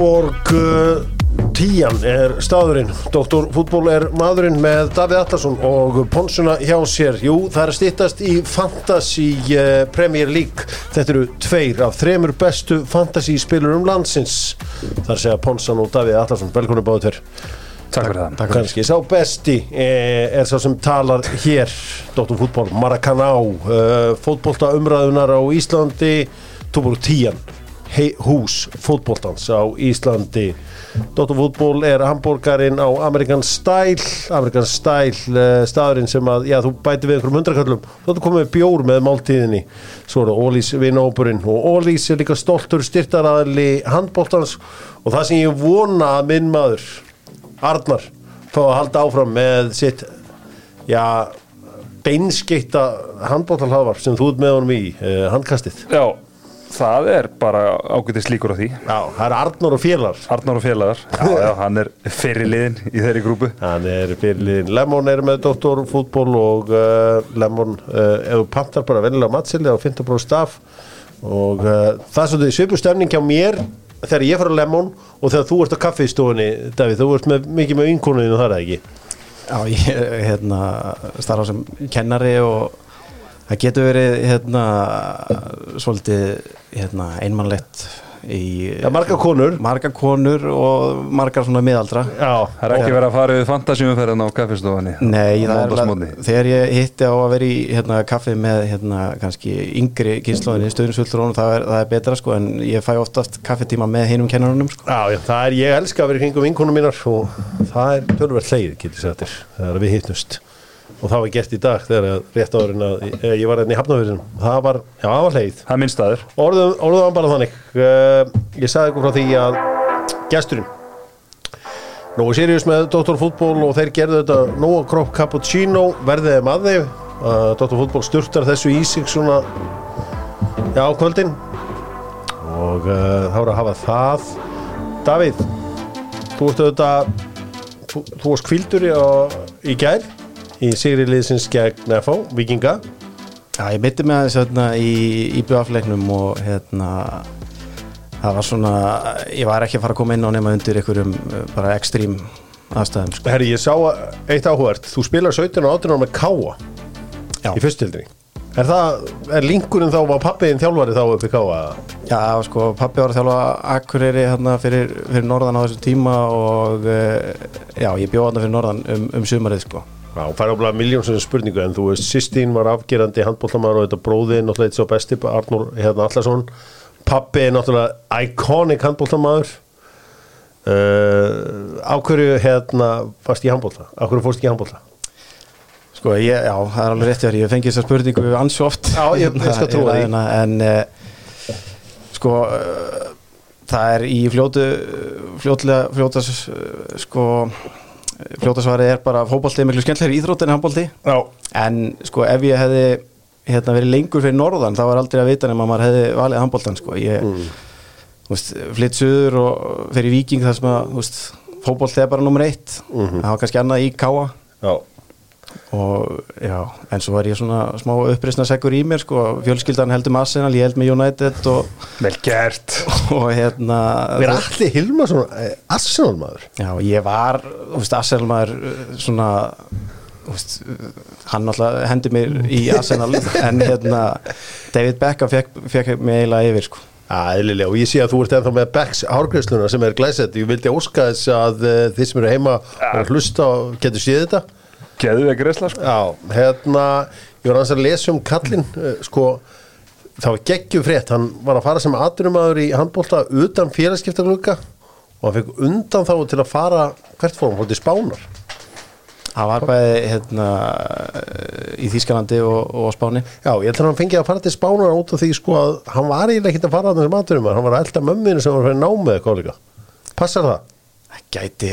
Uh, Tíjan er staðurinn. Doktor fútból er maðurinn með Davíð Allarsson og Ponsuna hjá sér. Jú, það er stittast í Fantasy uh, Premier League. Þetta eru tveir af þremur bestu fantasy spilurum landsins. Það er að segja Ponsan og Davíð Allarsson Velkonu báðu tver Takk fyrir það. Kanski sá besti eh, er sá sem talar hér. Dóttum fútból, Maracaná uh, fótbolta umræðunar á Íslandi Túbúr tíjan. Hei, hús fótboltans á Íslandi. Dóttum fútból er hambúrgarinn á Amerikan Style Amerikan Style uh, staðurinn sem að, já þú bæti við einhverjum hundraköllum. Þú ættu komið með bjór með máltíðinni. Svo er það Ólís vinópurinn og Ólís er líka stoltur styrtaraðli handboltans. Og það sem ég vona að minn maður Arnar fá að halda áfram með sitt já, beinskeitta handbóttalhafar sem þú ert með honum í uh, handkastið. Já, það er bara ágættis líkur á því. Já, það er Arnar og félagar. Arnar og félagar, já, já, hann er fyrirliðin í þeirri grúpu. Hann er fyrirliðin Lemon er með doktorfútból og uh, Lemon uh, þú pantar bara vennilega matsili á 15 staf og uh, það er svolítið svipu stemning hjá mér þegar ég fara á Lemon og þegar þú ert á kaffistofunni Davíð, þú ert með, mikið með ynkonuninu þar eða ekki? Já, ég hérna, starfa sem kennari og það getur verið hérna, svolítið hérna, einmannlegt í Já, margar konur. margar konur og margar svona miðaldra Já, Það er ekki verið að fara við fantasíumferðin á kaffestofunni Nei, það er þegar ég hitti á að vera í hérna, kaffi með hérna, kannski yngri kynnslóðinni, stöðninsvöldrónum, það, er- það er betra sko, en ég fæ oftast kaffitíma með hinum kennarunum sko. Já, já, það er, ég elska að vera í kringum vinkonum mínar og það er tölverð hleið, getur sér þér, þegar við hittnust og það var gert í dag þegar rétt árin að eh, ég var enn í hafnafyrinum það var, já, það var hleið Það minn staður. Orðum, orðum var bara þannig. Uh, ég sagði ykkur frá því að gesturinn Nógu Sirius með Dr. Fútból og þeir gerðu þetta Nóa Kropp Cappuccino verðið þeim að þeim. Uh, Dr. Fútból sturtar þessu í sig svona já, kvöldin. Og uh, þá er að hafa það. Davíð þú ert auðvitað þú, þú varst kvildur í, í gær í Sigri liðsins gegn FH, Vikinga Já, ég myndi með hérna, í, í BF-leiknum og hérna það var svona, ég var ekki að fara að koma inn á nema undir einhverjum uh, bara ekstrím aðstæðum sko. Herri, ég sá eitt áhugavert Þú spilar 17 og 18 ára með Káa Já. í fyrstildri Er það, er linkurinn þá, var pappiðin þjálfari þá uppi Káa? Já, sko, pappi var að þjálfa Akureyri hérna, fyrir, fyrir norðan á þessum tíma og uh, já, ég bjóð hérna fyrir norðan um, um sumarið sko. Já, hún fær áblæða miljónsinu spurningu en þú veist, Sistín var afgerandi handbóltamæður og þetta bróði náttúrulega eitt svo besti Arnur hérna Allarsson Pappi er náttúrulega iconic handbóltamæður uh, Á hverju hérna fast í handbólta? Á hverju fórst ekki í handbólta? Sko, ég, já, það er alveg rétt þér, ég fengi þessa spurningu ansi oft Já, ég- ég skal trúa því. Ræðina, En uh, sko uh, það er í fljótu fljótlega, fljótas uh, sko fljótasvarið er bara er miklu skemmtlegri íþrótt en handbolti. Já. En sko ef ég hefði hérna, verið lengur fyrir norðan þá var aldrei að vita nema að maður hefði valið handboltan sko. Ég veist, flytt suður og fyrir viking þar sem að fótbolti er bara nummer eitt. Það var kannski annað í káa Já og já, en svo var ég svona smá uppreisna sekkur í mér sko, fjölskyldan heldur með Arsenal, ég held með United og, Vel gert. Og hérna Er allir Hilmarsson eh, Arsenal maður? já, ég var, þú veist, Arsenal maður uh, svona þú veist, hann alltaf hendi mér í Arsenal en hérna David Beckham fekk, fekk mig eiginlega yfir sko. Ælilega, og ég sé að þú ert ennþá með Becks hárgreisluna sem er glæsett, ég vildi óska þess að uh, þið sem eru heima og hlusta og getur séð þetta Ekki resla sko. Já, hérna, ég var aðeins að lesa um kallinn, uh, sko það var geggjum frétt, hann var að fara sem atvinnumadur í handbólta utan félagskiptaglugga og hann fekk undan þá til að fara, hvert fórum, hótti spánar. Hann var bæði hérna í Þýskalandi og, og Spáni. Já, ég ætla að hann fengi að fara til spánar út af því sko að hann var eiginlega ekki að fara að þessum atvinnumadur, hann var að elda mömminu sem var að fara námið eitthvað líka? Passar það? það gæti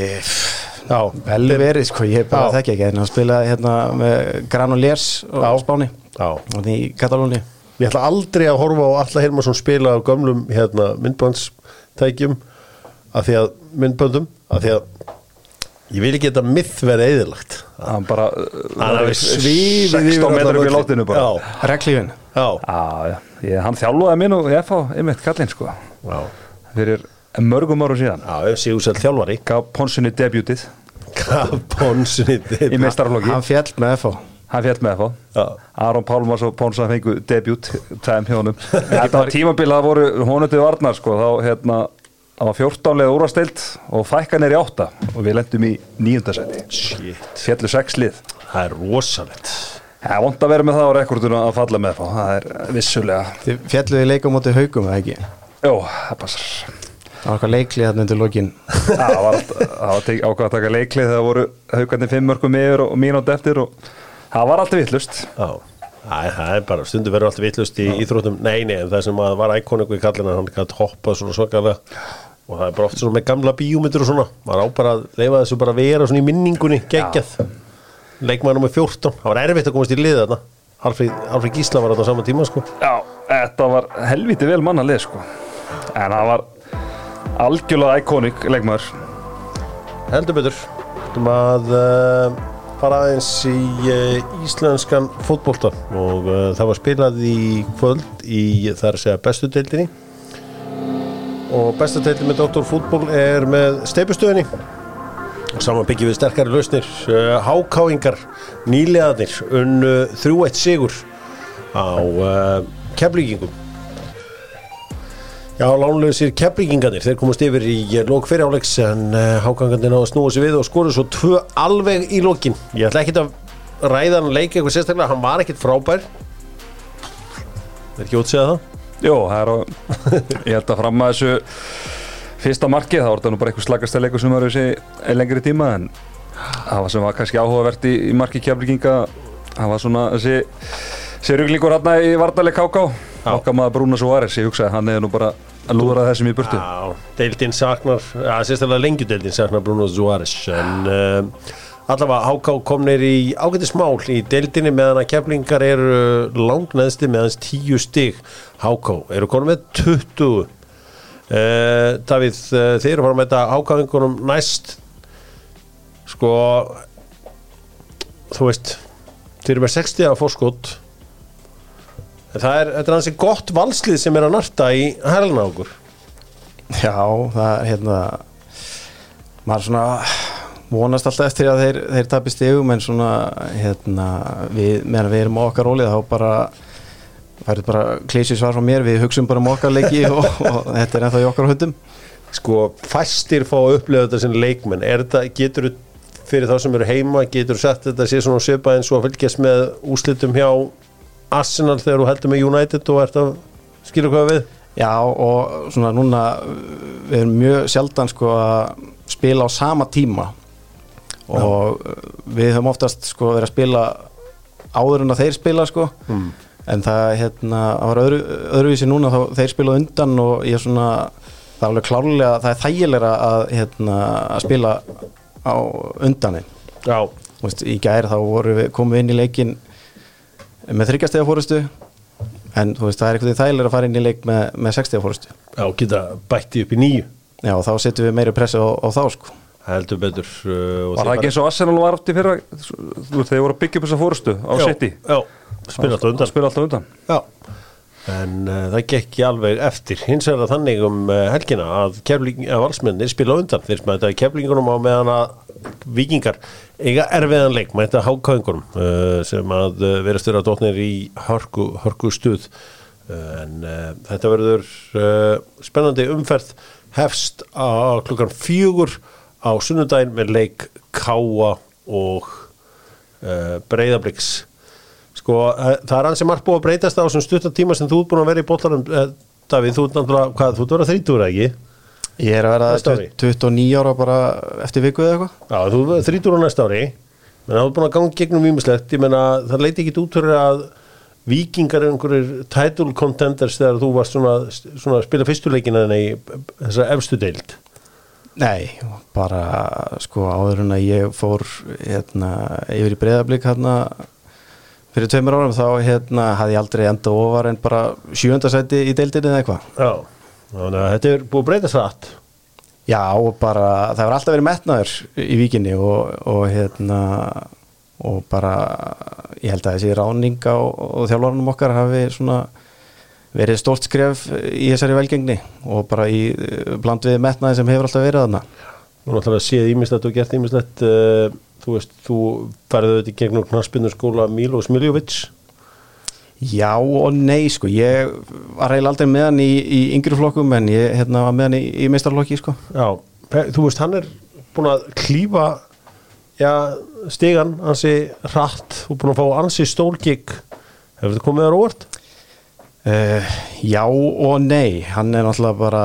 Já, vel verið sko, ég bara Já. þekki ekki. En hann spilaði hérna með Granollers og Já. Spáni. Já. og í Katalóni Ég ætla aldrei að horfa á Alla Hilmarsson spila á gömlum hérna, myndbandstækjum að því að myndböndum að því að ég vil ekki þetta myth verið eðilagt Hann bara svifið yfir 16 allan metrar upp í látinu bara. Já, Reglífin já, Já, já, ég, hann þjálfaði minn og ég fá einmitt kallinn sko. Já. fyrir mörgum árum síðan. Já, Sigursæl þjálfari. Gaf Ponsinni debutið. Ponsunni í meistaraflokki. Hann fjall með FH hann fjall með Já. Aron Pálmars og Ponsa fengu debut tæm hjá honum. Þetta var tímabilið að voru honutið varnar sko, þá hérna það var 14 leða úrvasteild og fækkan er í 8 og við lendum í nýjundasæti Shit, fjallu 6 lið. Það er rosalegt. Það er vond að vera með það á rekorduna að falla með það það er vissulega þið fjalluði leika á móti haugum eða ekki? Jó, það passar það var eitthvað leiklið þarna undir lokin. Það var ákvað að taka leiklið þegar voru haugandi fimm mörgum yfir og mínúti eftir og það var alltaf vittlust það er bara, stundu verður allt vitlust í íþróttum. Nei, nei, en það sem að var íkoniku í kallina hann gæti hoppað svona svakalega. Og það er bara oft svona með gamla bíómyndir og svona. Maður á bara að leifa þessu bara vera svona í minningunni geggjað. Leikmannum með 14, það var erfitt að komast í lið þarna. Alfred, Gísla var á sama tíma sko. Já, þetta var helviti vel manna lið sko. En það var algjörlega ikonik leikmaður. Heldur betur. Um að uh, fara aðeins í uh, íslenskan fótbolta. Og uh, það var spilað í kvöld í þar að segja bestu deildinni. Og bestu deildin með Dr. Fútból er með steipustöðinni saman byggjum við sterkari lausnir. Hákáingar nýlegaðnir unnu 3-1 sigur á keflíkingum Já, lánleysir keflingingarnir, þeir komast yfir í eh, lók fyriráleiks en uh, hágangandi náðu að snúa sig við og skoru svo tvö alveg í lókin. Ég ætla ekki að ræða hann leik eitthvað sérstaklega, hann var ekkit frábær. Er ekki út að segja það? Jó, það er á ég held að fram að þessu fyrsta markið, þá var þetta nú bara eitthvað slagast að leiku sem var þessi lengri tíma en það var sem var kannski áhugavert í, í marki kjaflinginga það var svona þessi þessi ruglingur hann í Vardali KK okkar maður Brúna Suárez, ég hugsaði hann hefði nú bara að lúra þessum í burtu. Já, deildin saknar, ja, sérstaklega lengjudeildin saknar Bruno Suárez en uh, allavega háká komnir í ágættis mál í deildinni meðan að keflingar eru langneðsti meðans 10 stig. Háká eru konum með 20 uh, Davíð, uh, þeir eru fara með þetta hákáingunum næst. Sko þú veist þeir eru með 60 að fórskot en það er, þetta er hansi gott valslið sem er að narta í hæluna á okkur. Já, það er hérna maður svona vonast alltaf eftir að þeir, þeir tapi stegum en svona hérna við, meðan við erum okkar rólið þá bara færið bara klísi svar frá mér, við hugsum bara um okkar leiki og, og þetta er ennþá í okkar hundum sko fæstir fá að upplifa þetta sem leikmenn. Er þetta, getur þú fyrir þá sem eru heima, getur þetta sé svona svipa eins og að fylgjast með úslitum hjá Arsenal þegar þú heldur með United og ert að skilja hvað við? Já og svona núna við erum mjög sjaldan sko að spila á sama tíma. Og við höfum oftast sko verið að spila áður en að þeir spila sko. Mm. en það hérna var öðru, öðruvísi núna þá þeir spila undan og ég er svona það er alveg klárlega, það er þægilega að hérna að spila á undanin Já, Vist, í gær þá við, komum við inn í leikin með þryggjastega fórustu en þú veist, það er eitthvað þægilega að fara inn í leik með, með sextega fórustu já, geta bætti upp í nýju já og þá setjum við meiri pressu á, á þá sko. Heldur betur uh, Var það ekki eins og Arsenal var átt í fyrra þú veist, þeir voru að byggja upp þessa fórustu á Já, City? Já, spila alltaf undan. Spila alltaf undan. Já, en uh, það gekk ekki alveg eftir. Hins vegar það þannig um uh, helgina að, að valsmennir spila undan. Þeir smæta keflingunum á meðan að vikingar eiga erfiðan leik mæta hákáingunum uh, sem að vera störa dótnir í hörku, hörku stuð en þetta verður spennandi umferð. Hefst á klukkan fjögur á sunnudaginn með leik Káa og Breiðabliks Sko, eh, það er hans sem margt búið að breytast á þessum stuttan tíma sem þú ert búin að vera í bóttarum eh, Davíð, þú ert náttúrulega, hvað, þú ert að vera þrítur ekki? ég er að vera ári. 29 ára bara eftir viku eða eitthvað Já, þú er þrítur á næsta ári menn það er búin að ganga gegnum výmislegt ég menna, það leiti ekki út fyrir að vikingar er einhverjir title contenders þegar þú varst svona, svona að spila fyrstuleikina í þessa efstu deild nei, bara sko áður en að ég fór hérna, yfir í breyðablík hérna fyrir tveimur árum þá hérna hafði ég aldrei enda ofar en bara sjöndasæti í deildinni eða eitthvað. Já, þannig að þetta er búið að breytast rætt Já, og bara, það hefur alltaf verið metnaður í vikinni og, og hérna og bara ég held að þessi ráning á, og þjálfarnum okkar hafi svona verið stort skref í þessari velgengni og bara í eh, bland við metnaði sem hefur alltaf verið þarna. Þú náttúrulega séð ímislegt og gert ímislegt uh, Þú veist, þú færði auðvitað í gegnum knaspinnu skóla Milos Miljovic Já og nei sko, ég var eiginlega aldrei með hann í, í yngri flokkum en ég hérna, var með hann í, í meistarflokki sko. Já, þú veist, hann er búin að klífa já, stigan ansi hratt. Og búin að fá ansi stólgig Hefur þetta komið þar óvart? Uh, já og nei. Hann er náttúrulega bara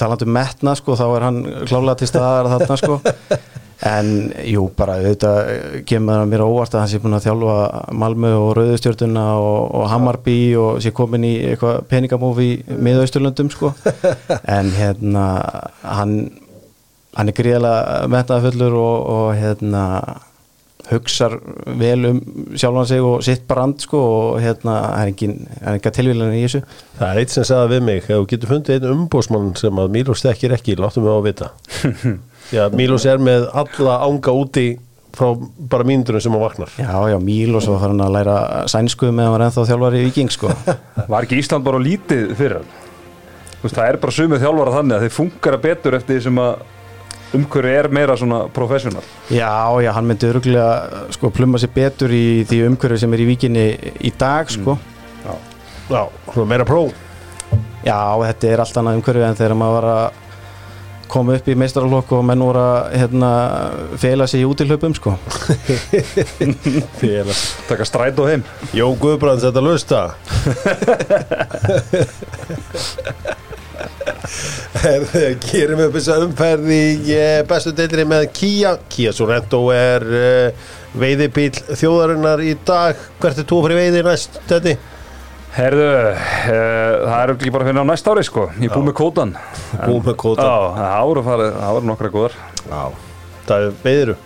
talandi um metna sko þá er hann klálega til staðar þarna sko en jú bara auðvitað kemur það mér óvart að hann sé búin að þjálfa Malmö og Rauðustjörnuna og, og Hammarby og sé komin í eitthvað peningamófi með Austurlöndum sko. En hérna hann hann er gríðilega metnaðafullur og, og hérna hugsar vel um sjálfan sig og sitt brand sko og hérna er er enga tilvílan í þessu. Það er eitt sem sagði við mig, ef þú getur fundið einn umbósmann sem að Mílos þekkir ekki, láttu mig á að vita. Já, Mílos er með alla ánga úti frá bara mínundunum sem hann vaknar. Já, já, Mílos var farin að læra sænsku meðan hann var ennþá þjálfari í Viking sko Var ekki Ísland bara lítið fyrir hann? Þú veist, það er bara sumið þjálfara þannig að þeir funkara betur eftir því sem að umhverju er meira svona professional. Já, já, hann myndi örgulega sko plumma sér betur í því umhverju sem er í Víkinni í dag sko Já. Já, svona meira próf. Já, þetta er allt annað umhverju en þegar maður var að koma upp í meistaralokk og menn voru að hérna, fela sig í útilhlaupum sko Félags. Taka stræt og heim. Jón Guðbrands, þetta lusta. Gerum upp þessa umferð í eh, bestu deildinni með Kia. Kia Sorento er uh, veiðibíl þjóðarinnar í dag. Hvert er fyrir veiði næst, þetta? Herðu, uh, það er ekki bara að finna á næsta ári sko. Ég er búið með kótan. Búið með kvótann. Já, það ára farið, það ára nokkra góðar. Já. Það er veiðiru?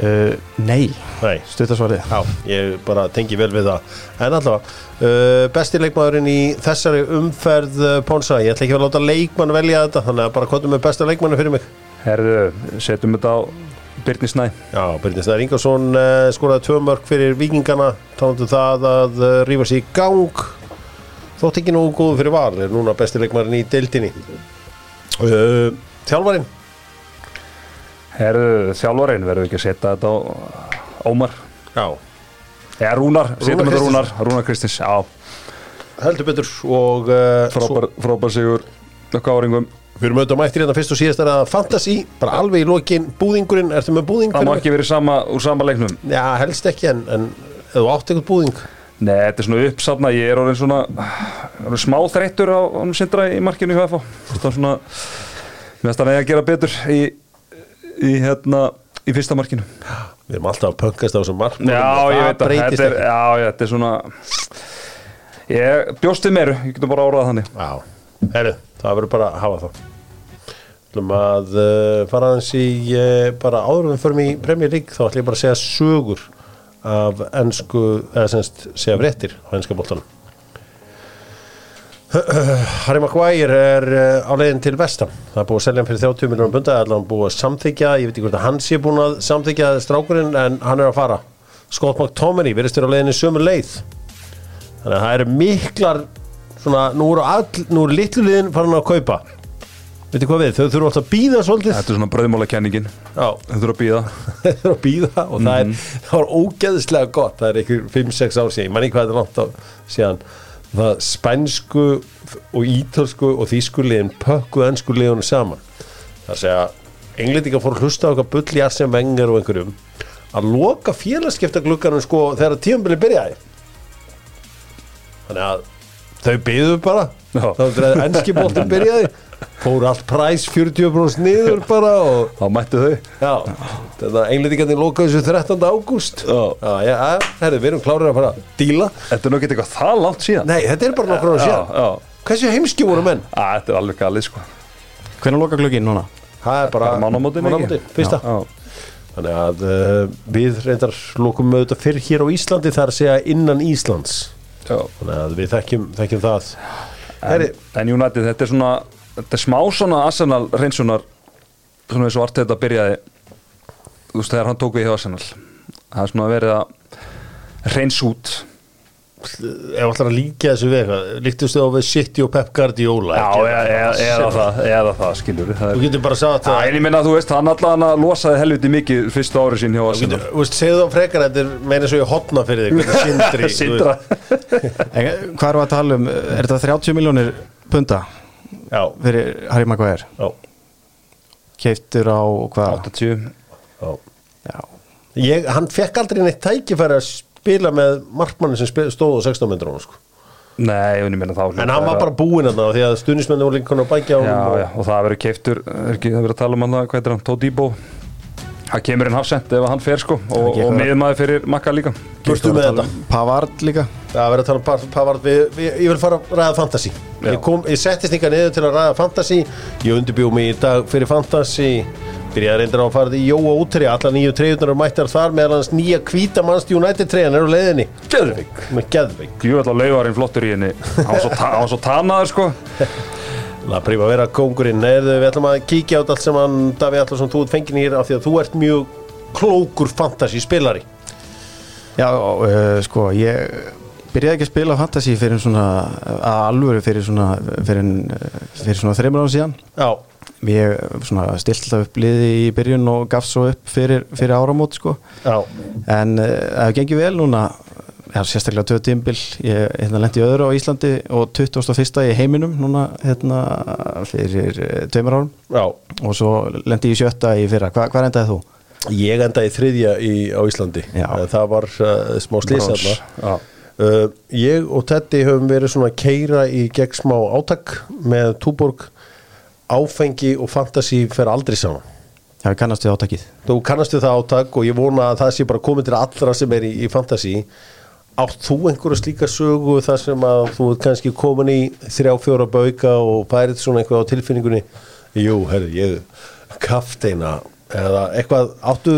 uh, Nei, Nei. stuttasvarið Já, ég bara tengi vel við það En allavega, uh, besti leikmaðurinn í þessari umferð uh, Ponsa, ég ætla ekki að láta leikmann velja þetta þannig að bara kvotum með besta leikmannu fyrir mig Herðu, setjum þetta á Birni Snæ. Já, Byrnir Snær Ingarsson uh, skoraði tvö mörg fyrir vikingana talandu það að uh, rífa sig í gang þótt ekki nógu góðu fyrir val er núna besti leikmaðurinn í deildinni uh, Þjálfarinn Herðu, þjálfarinn, verður ekki að setja þetta á Ómar. Já, Eða Rúnar, setjum þetta á Kristins. Rúnar, Rúnar Kristins, já. heldur betur og uh, Frábær, frábær sigur, nokka áringum. Við erum auðvitað mættir hérna fyrst og síðast er að fantasy, bara alveg í lokin búðingurinn, ertu með búðing? Það má ekki verið sama, úr sama leiknum. Já, helst ekki en, en þú átt eitthvað búðing Nei, þetta er svona uppsafna, ég er orðin svona orðin smá þreyttur á honum sindra í markinu hjá FH. Það er svona, mér finnst eiga að gera betur í, í hérna, í fyrsta markinu. Við erum alltaf að pöngast á þessum markmálum Já, ég það veit að þetta er, já, þetta er svona, ég bjóst við meiru, ég getur bara árað þannig. Já, herru, það verður bara að hafa það. Þessum að uh, fara aðeins í uh, bara áður við förum í Premier League þá ætlum ég bara að segja sögur af ennsku, eða semst segja fréttir á ennska boltanum. Harry Maguire er uh, á leiðin til vestam það er búið að selja hann fyrir 30 miljonar bunda það er hann búið að samþykja, ég veit ekki hvort að hann sé búin að samþykja strákurinn en hann er að fara. Scott McTominay verðist vera á leiðinni sömu leið. Þannig að það eru miklar svona, nú eru, all, nú eru litlu liðin farin að kaupa. Veitir hvað við, þau þurfum alltaf að býða svolítið. Þetta er svona bröðmála kenningin, já, þau þurfa að býða. þau þurfum að býða og það, er, það var ógeðslega gott. Það er einhver 5-6 ár síðan, ég man ekki hvað þetta er langt á síðan. Það spænsku og ítalsku og þýsku liðin pökkuð ennsku liðunum saman. Það er að segja, englendingar fór að hlusta á eitthvað bull í Arsene Wenger og einhverjum. Að loka félagskipta glugganum sko þegar tímabili byrjaði. Þannig að þau byggðu bara Já. þá þegar ennski boltin byrjaði fór allt præs 40% niður bara og Þá mættu þau. Já, þetta englendingarnir lokaði þessu 13. ágúst Já. Já, já, já, herri, við erum klárið að fara að díla Þetta er nú ekki eitthvað það langt síðan. Nei, þetta er bara nokkur ára Já, síðan já. Hversu heimski voru menn? Á, Þetta er alveg galið sko. Hvernig loka glögginn núna? Það er bara mánamótin, ekki? fyrsta Já. Þannig að uh, við reyndar lokum auðvitað fyrr hér á Íslandi þar að segja innan Íslands. Þannig að við þekkjum, þekkjum það. En, en United, þetta er svona þetta er smá svona Arsenal reynsunar svona eins og vart þetta byrjaði. Þú veist þegar hann tók við hjá Arsenal það er svona verið að reyns út ef ætlar að líka þessu við eitthvað líktust þau á við City og Pep Guardiola Já, eða, eða, eða það, eða það, skilur það Þú getur bara að en ég minna að þú veist, hann allan að losaði helviti mikið fyrstu ári sín hjá Þú Arsenal. getur- þú veist, segðu þá frekar að þetta er meina svo ég hotna fyrir þig sindri Sindra. En Hvað erum við að tala um? Er þetta 30 miljónir punta? Já, fyrir Harry Maguire? já, Keiftur á hvað? 80 já. Já, Ég, hann fekk aldrei neitt tækifæri að spila með markmanni sem stóð á 16 metrunum sko. Nei, en ég minna þá en hann var bara búinn að því að stuðnismenni voru líka konar að bækja á Já, honum já, og það verður keiftur, er ekki það verið að tala um hann það, hvað heitir hann, Todibo Það kemur inn hafsend ef hann fer sko og, og miðmaður fyrir makka líka. Burtu með þetta? Pavard líka. Það verður að tala um par- Pavard við, við, Ég vil fara að ræða fantasy. Já. ég, kom, ég settist ykkar niður til að ræða fantasy. Ég undirbjó mig í dag fyrir fantasy Byrjaði reyndar á að fara í Jóa útri Alla nýju treyðunar eru mættar þar meðal hans nýja hvíta mannst United treyðan eru á leiðinni. Geðvik með geðveik. Jú, alltaf laugarinn flottur í henni. Hann var svo, ta svo tanaður sko. La prífa að vera kóngurinn. Neðu, Við ætlum að kíkja á allt sem hann Daví Allarsson, þú ert fengin hér af því að þú ert mjög klókur fantasy spilari Já, uh, sko, ég byrjaði ekki að spila fantasy fyrir svona að alvöru fyrir svona fyrir, fyrir svona Já, ég svona stilt alltaf upp liði í byrjun og gaf svo upp fyrir, fyrir áramót sko já, en uh, það hefur gengið vel núna Já, sérstaklega tvö tímbil, ég hérna, lendi öðru á Íslandi og 21. í heiminum núna hérna, fyrir uh, tveimur árum já og svo lendi ég sjötta í fyrra. Hva, hvað endaði þú? Ég endaði þriðja í, á Íslandi Já. Eh, Það var uh, smá slís Brons. þarna uh, Ég og Teddy höfum verið svona keira í gegn smá átak með Túborg Áfengi og fantasy fer aldrei saman Já, kannast við átakið. Þú kannast við það átak og ég vona að það sé bara komið til allra sem er í, í fantasy Átt þú einhverja slíka sögu þar sem að þú ert kannski komin í þrjá fjóra bauka og færið svona eitthvað á tilfinningunni Jú, herri, ég kafteina eða eitthvað áttu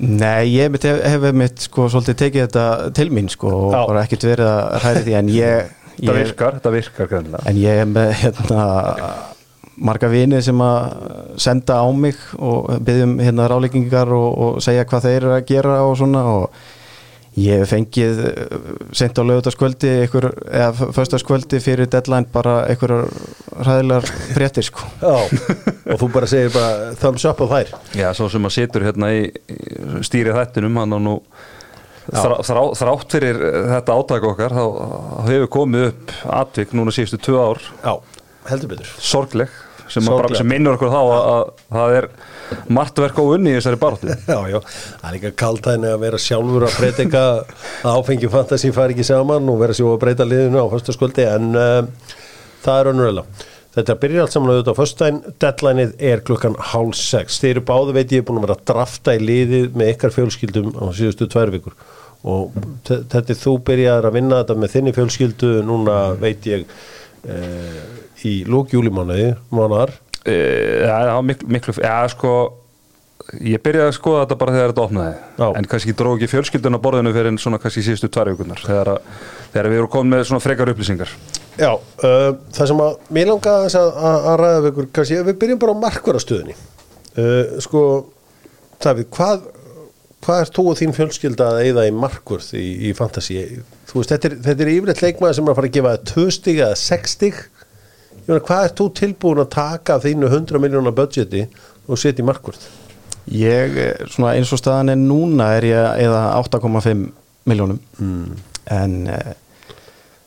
Nei, ég hef, hef mitt sko svolítið tekið þetta til mín sko og Já. bara ekkert verið að hræði því en ég, Það ég virkar, þetta virkar greinlega en ég hef með hérna marga vini sem að senda á mig og byggjum hérna ráleikingar og, og segja hvað þeir eru að gera og svona og ég hef fengið sent á lögutaskvöldi ykkur, eða föstaskvöldi fyrir deadline bara einhverjar hræðilegar fréttir sko. Já, og þú bara segir bara thumbs up á þær Já, svo sem að situr hérna í í stýri þættinum hann á nú þrá, þrá, þrátt fyrir þetta átæk okkar þá þá hefur komið upp atvik núna síðustu tvö ár. Já, heldur betur. Sorgleg sem, bara, sem minnur okkur þá að, að það er margt verk á unni í þessari baráttu. Já, já, það er líka kaltæðin að vera sjálfur að breyta að áfengi fantasi fari ekki saman og vera svo að breyta liðinu á föstaskvöldi en uh, það er önnurlega Þetta byrjar allt saman auðvitað á föstudaginn, deadlineið er klukkan hálf sex. Þeir eru báðu veit ég búin að vera að drafta í liðið með ykkar fjölskyldum á síðustu tvær vikur. Og þetta er þú byrjaðar að vinna þetta með þinni fjölskyldu núna veit ég uh, í lók júlimánuði, mánar. e, Já, það var miklu, miklu Já, sko ég byrjaði að skoða þetta bara þegar þetta opnaði Já. en kannski dróð ekki fjölskyldun á borðinu fyrir en svona kannski síðustu tvær vikunar þegar, þegar við erum komin með svona frekar upplýsingar Já, uh, það sem að mér langa að, að, að ræða við ykkur, kannski, við byrjum bara á markvarastöðinni. Uh, sko, Davíð, hvað, hvað er þú og þín fjölskylda að eyða í markvörð í, í fantasy? Þú veist, þetta er, þetta er yfirleitt leikmaður sem er að fara að gefa tvö stig eða sex stig. Meina, hvað er þú tilbúin að taka þínu 100 miljónar budgeti og setja í markvörð? Ég, eh, svona eins og staðan er núna er ég eða 8,5 miljónum mm. en e,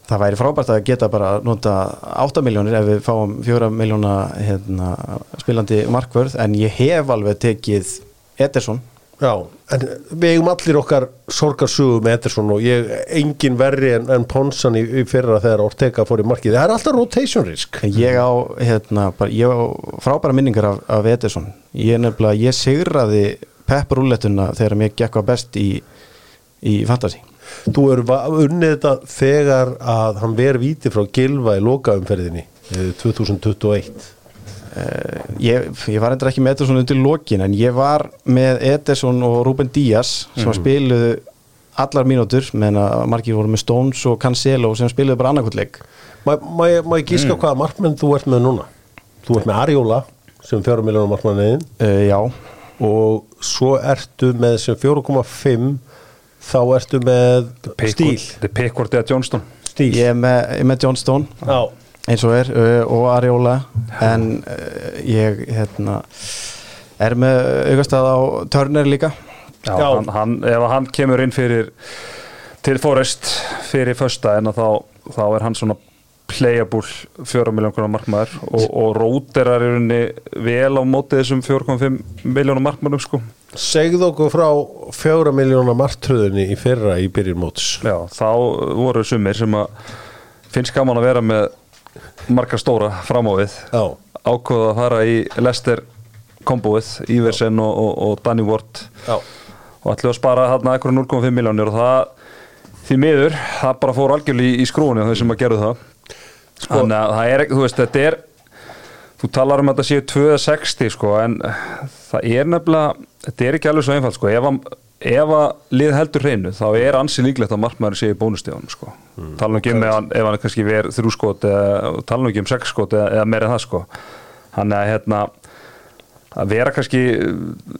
það væri frábært að geta bara nota 8 miljónir ef við fáum 4 miljóna hérna, spilandi markvörð en ég hef alveg tekið Ederson Já, en við eigum allir okkar sorgarsögu með Ederson og ég engin verri en, en Ponsan í, í fyrra þegar Ortega fór í markið. Það er alltaf rotation risk. ég á, hérna, bara, ég á frábæra minningar af, af Ederson ég nefnilega, ég sigraði Pep rúlettuna þegar mér gekk að best í, í fantasy Þú eru unnið þetta þegar að hann ver víti frá Gilva í lokaumferðinni eh, 2021. Eh, ég, ég var endur ekki með Ederson undir lokin en ég var með Ederson og Ruben Díaz sem mm. spiluðu allar mínútur meðan að margir voru með Stones og Cancelo sem spiluðu bara annarkvöldleik Má, má, ég- má ég gíska hvaða markmenn þú ert með núna? Þú ert með Arjóla sem 4 miljónar markmanniðin uh, Já, og svo ertu með sem 4,5 þá ertu með stíl. Er Pickford eða Johnston stíl. Ég er með, ég með John Stone Já, eins og er uh, og Ariola en ég hérna er með augastað á Turner líka Já, Já. Hann, hann, ef hann kemur inn fyrir til Forrest fyrir fösta en þá, þá er hann svona playable 4 miljón konar markmaður og, og róterar í rauninni vel á móti þessum 4,5 miljónum markmaðurum sko. segðu okkur frá fjóra miljóna martröðinni í fyrra í byrjun móts Já, þá voru sumir sem að finnst gaman að vera með marga stóra framávið. Já, ákveða að fara í Lester kombóið, Iversen og, og, og Danny Ward. Já, og ætlu að spara þarna eitthvað 0,5 miljónir og það því miður, það bara fór algjörlega í, í skrúinu þau sem að gera það. Þannig að það er þú veist, þetta er þú talar um að þetta séu 260 sko, en það er nefnilega þetta er ekki alveg svo einfalt sko. Ef að, ef að lið heldur hreinu þá er ansi líklegt að markmaður sé í bónustíðanum sko, mm, tala ekki um ef hann, ef hann er kannski verið þrjú skot eða tala ekki um sex skot eða, eða meira en það sko. Þannig að hérna að vera kannski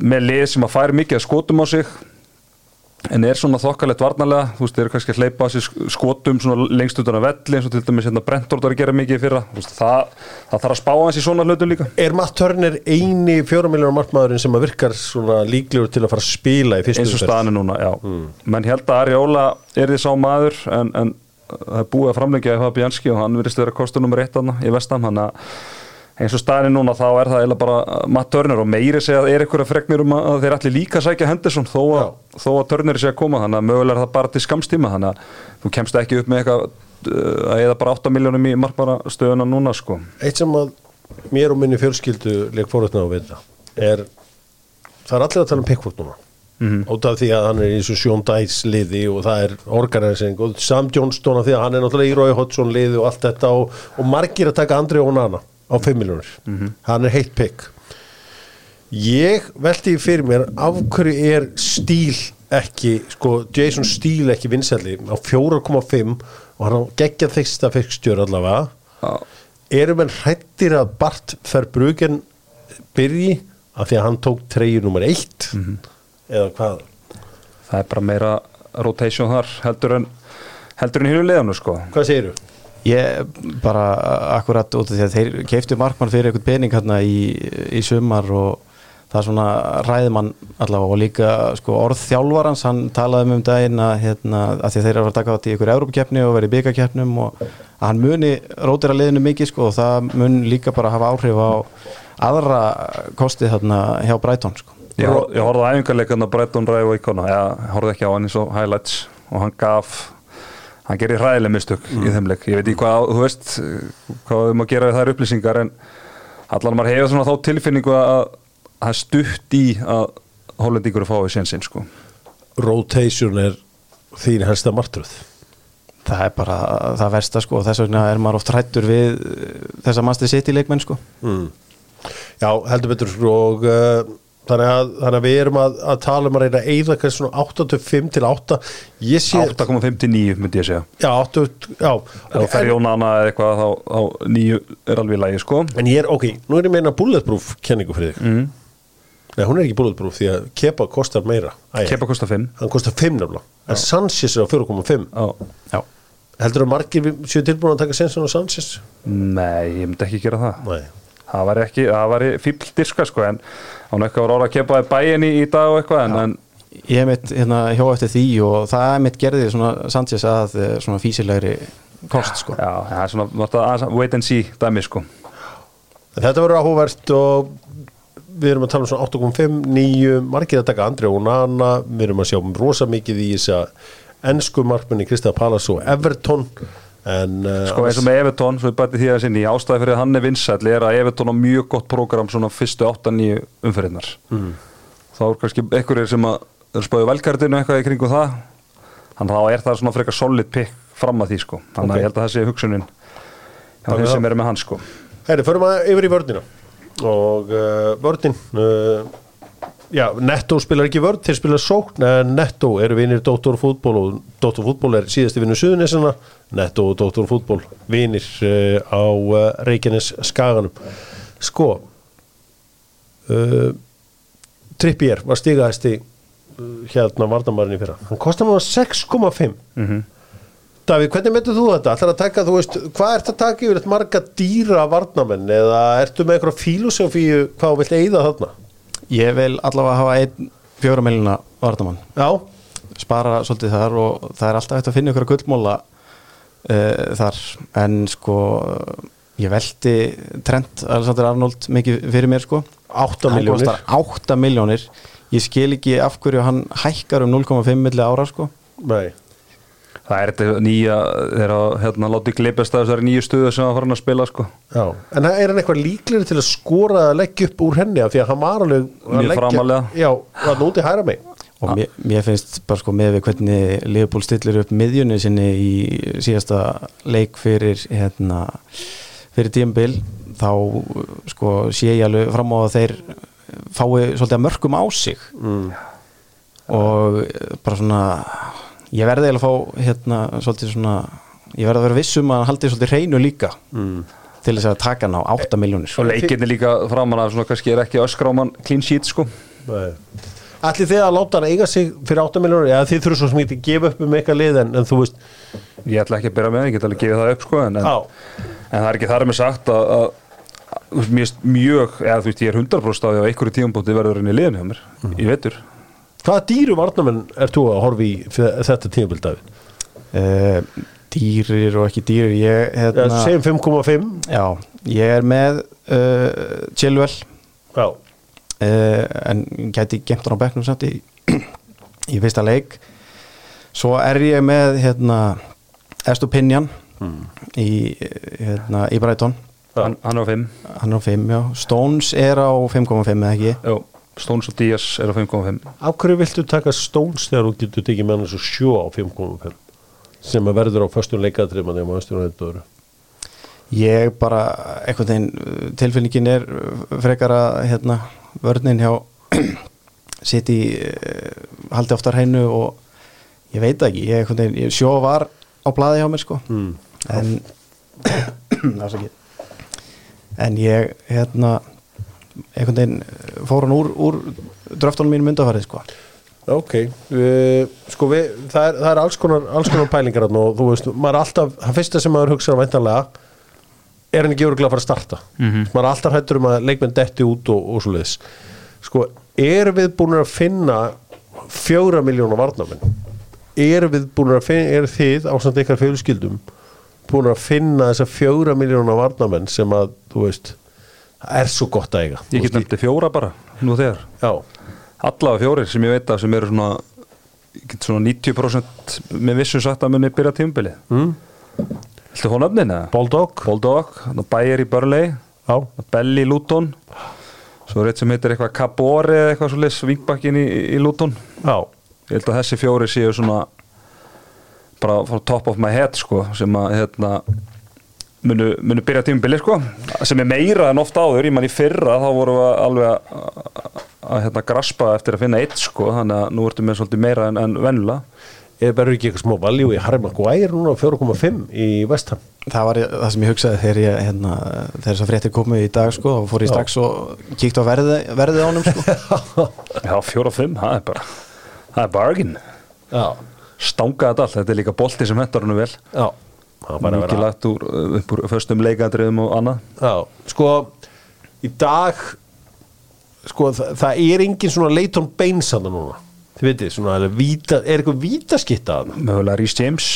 með lið sem að færi mikið að skotum á sig en er svona þokkalegt varnarlega? Þú veist, þeir eru kannski að hleypa á sig skotum lengst utan að velli eins og til dæmis hérna Brentford var að gera mikið fyrra. Veist, það, það þarf að spá hans í svona hlutum líka. Er Matt Turner eini fjóra miljóna markmaðurinn sem að virkar svona líklegur til að fara að spila í fyrstu eins og umferð? er núna, já. Menn held að Arjóla er því sá maður en, en það er búið að framlengja í Fabianski og hann virðist vera kostur nummer eitt þarna í vestam, hann að eins og staðin núna þá er það eiginlega bara Matt Turner og meiri segja að er eitthvað fregnir um að þeir allir líka sækja Henderson þó að, þó að Turner sé að koma þannig að mögulega er það bara til skamstíma þannig að þú kemst ekki upp með eitthvað uh, að eða bara 8 miljónum í markbara stöðuna núna sko. Eitt sem að mér og minni fjölskyldu leik fórhætna á vita er það er allir að tala um Pickford núna. Mhm. út af því að hann er í þessu Sjón Dæs liði og það er organising og Sam Johnston af því að hann er náttúrulega í Rói Hodgson liði og allt þetta og, og margir að taka Andri Onana á 5 miljónir Mhm. hann er heitt pick ég veldi fyrir mér af hverju er stíl ekki, sko Jason Stíl ekki vinsælli á 4,5 og hann geggja þyksta fyrstjör allavega Já. eru menn hrættir að Bart Verbruggen byrji af því að hann tók treyju nummer eitt eða hvað það er bara meira rotation þar heldur en heldur en hínu liðanu sko hvað segirðu? Ég bara akkurat út af því að þeir keiftu markmann fyrir eitthvað pening hérna í, í sumar og það er svona ræðmann allavega og líka sko, orð þjálfarans, hann talaði um um daginn að, hérna, að þeir eru að taka þetta í ykkur Európa-keppni og verið byggakeppnum og að hann muni rótira liðinu mikið sko og það mun líka bara hafa áhrif á aðra kosti þarna hjá Brighton sko. Ég, ég horfði á æfingarleikarna Bretton Ræð og Íkona, ég horfði ekki á hann eins og highlights og hann gaf hann gerir hræðileg mistök í þeim leik. Ég veit ekki hvað, þú veist hvað við má gera við þær upplýsingar en allan maður hefur svona þá tilfinningu að að það er stutt í að hollendingur fái sénsinn sko. Rotation er þín helsta martröð. Það er bara það versta sko. Og þess vegna er maður oft hrættur við eh, þessa Master City leikmenn sko. Mm. já, heldur betur og uh, þannig, að, þannig að við erum að, að tala um að reyna að eyða kannski svona 85 til 8 ég sé 8,5 til 9 myndi ég segja. Já, 8, já. Þú fer Jónana eða eitthvað þá, þá 9 er alveg í lagi sko. En ég er, ok, nú er ég meina bulletproof kenningu fyrir þig. Mm. nei, hún er ekki bulletproof því að kepa kostar meira. Æ, Kepa kostar 5 hann kostar 5 nefnilega. En Sanchez er á 4,5 Já. Já, heldur að margir séu tilbúin að taka sensun á Sanchez? Nei, ég myndi ekki gera það. Nei. Það var ekki, það var fíbl dirska sko en hann eitthvað var orða að kepa í bæin í, í dag og eitthvað en, en ég hef mitt hérna hjá eftir því og það mitt gerði svona Sanchez að eh, svona físilegri kost sko. Já, það er svona það wait and see dæmi sko. Þetta verður áhugavert og við erum að tala um svona 8.5, 9, margir að taka Andri og Nana, við erum að sjá um rosa mikið í þess að ennsku markmenni Kristaf Pallas og Everton en uh, sko eins og með Evertón, svo ég bæti því að sinni ástæði fyrir hann er vinsæll er að Evertón á mjög gott prógram svona fyrstu 8-9 umferðinnar mm. þá er kannski einhverjir sem að er spáðu velkartinu eitthvað í kringum það. Þannig að þá er það svona frekar solid pick fram að því sko, þannig Ok. að ég held að það sé hugsunin Takk þeim sem eru með hann sko. Herri, förum að yfir í vördina og uh, vördin uh, já, Netto spilar ekki vörd þeir spila sókn, en Netto eru vinir Dóttor fútból og Dóttor fútból er síðasti vinnu suðunisina, Netto og Dóttor fútból vinir uh, á uh, Reykjanes skaganum sko uh, Trippier var stigahæsti hérna varnamærin í fyrra hann kostar núna 6,5 Mhm. Davíð, hvernig metur þú þetta? Ætlar að taka, þú veist, hvað ert að taka yfir marga dýra varnamenn eða ertu með einhverja fílósofíu hvað þú vilt eigða þarna? Ég vil allavega hafa einn fjóra millina vardamann Já, spara svolítið þar og það er alltaf hægt að finna ykkur gullmóla uh, þar. En sko ég velti Trent Alexander Arnold mikið fyrir mér sko. 8 hann miljónir kostar 8 miljónir ég skil ekki af hverju hann hækkar um 0,5 milli ára sko. Nei, Það er þetta nýja, þeir hafa hérna látið glipast að þessari nýju stuðu sem að fara hann að spila sko. já En er hann eitthvað líklegri til að skora að leggja upp úr henni af því að hann var alveg að Mjög framalega. Já, var núti hæra mig og mér, mér finnst bara sko með við hvernig Leopold stillir upp miðjunni sinni í síðasta leik fyrir hérna fyrir tímabil þá sko sé ég alveg fram á að þeir fái svolítið að mörgum á sig mm. og bara svona ég verði eiginlega að fá hérna svolítið svona ég verði að vera viss um að hann haldi svolítið hreinu líka. Mm. til þess að taka hann á 8 miljónir og leikinni líka framan af svona kannski er ekki öskráman clean sheet sko. Ætli þið að láta hann eiga sig fyrir 8 miljónur eða þið þurfum svo sem ekki að gefa upp um eitthvað lið en, en þú veist ég ætla ekki að byrja með, ég get alveg gefið það upp sko, en, en, en það er ekki þar með sagt að, að, að mjög, eða þú veist ég er 100% á því að einhverju tíumbóti verður inn í liðinu hjá mér í vetur hvaða dýru varnamenn er þú að horfa í þetta tímabildafi? uh, dýrir og ekki dýrir ég, Ja, hérna, segjum 5,5 já, ég er með uh, Chilwell. Já, uh, en gæti gemt hann á bekknum samt í, í fyrsta leik. Svo er ég með hérna Estupinjan í, hérna, í Brighton. Hann, hann er á 5 hann er á 5, já. Stones er á 5,5 eða ekki? Jó, Stones og Díaz er á 5.5 af hverju viltu taka Stones þegar þú getur tekið með hann svo sjó á 5,5 sem að verður á föstum leikadrifman eða maður stjórnum þetta öðru ég bara, einhvern veginn tilfinningin er frekar að hérna, vörnin hjá sitt í uh, haldi oftar hreinu og ég veit ekki, ég, veginn, ég sjó var á blaði hjá mér sko. Mm. en en ég hérna einhvern veginn uh, fór hann úr, úr dröftunum mínum undarfærið sko. Ok, uh, sko við, það, er, það er alls konar, alls konar pælingar þarna og þú veist, maður er alltaf, það fyrsta sem maður hugsa væntanlega er hann ekki örgulega að fara að starta? Mhm. maður er alltaf hættur um að leikmenn detti út og, og svo leiðis sko, erum við búin að finna fjóra miljóna varnamenn? Erum við búin að finna er þið ásand ykkar fjölskyldum búin að finna þessa fjóra miljóna varnamenn sem að, þú veist er svo gott að eiga. Ég get nefndi fjóra bara, nú þegar. Já, Allavega fjórir sem ég veit af sem eru svona svona 90% með vissu sagt að muni byrja tímbilið mm? Viltu fá nöfnin eða? Boldog Boldog, Bæjar í Börlei Já, Belli í Luton. Svo er eitt sem heitir eitthvað Cabore eða eitthvað svo leys vingbakkin í, í Luton. Já. Ég held að þessi fjóri séu svona bara frá top of my head sko sem að hérna munu, munu byrja tímubili sko sem er meira en ofta áður, ég man í fyrra þá vorum við alveg að, hérna graspa eftir að finna eitt sko þannig að nú ertu með svolítið meira en, en vennulega er bara ekki eitthvað smá valjú í Harry Maguire núna á 4,5 í Vestham það var það sem ég hugsaði þegar ég hérna, þegar þess að fréttir komu í dag sko, þá fór ég Já. strax og kíkt á verði, verði á honum sko. Já, fjóra og fimm, það er bara það er bargain, Já, stanga þetta allt þetta er líka bolti sem hentar hann vel. Já Það að mikið lagt úr, upp úr föstum leikandriðum og annað. Já, sko í dag sko það, það er engin svona Leighton Baines hann núna. Þið veitir, svona er, víta, er eitthvað vítaskitta hann mögulega Rhys James.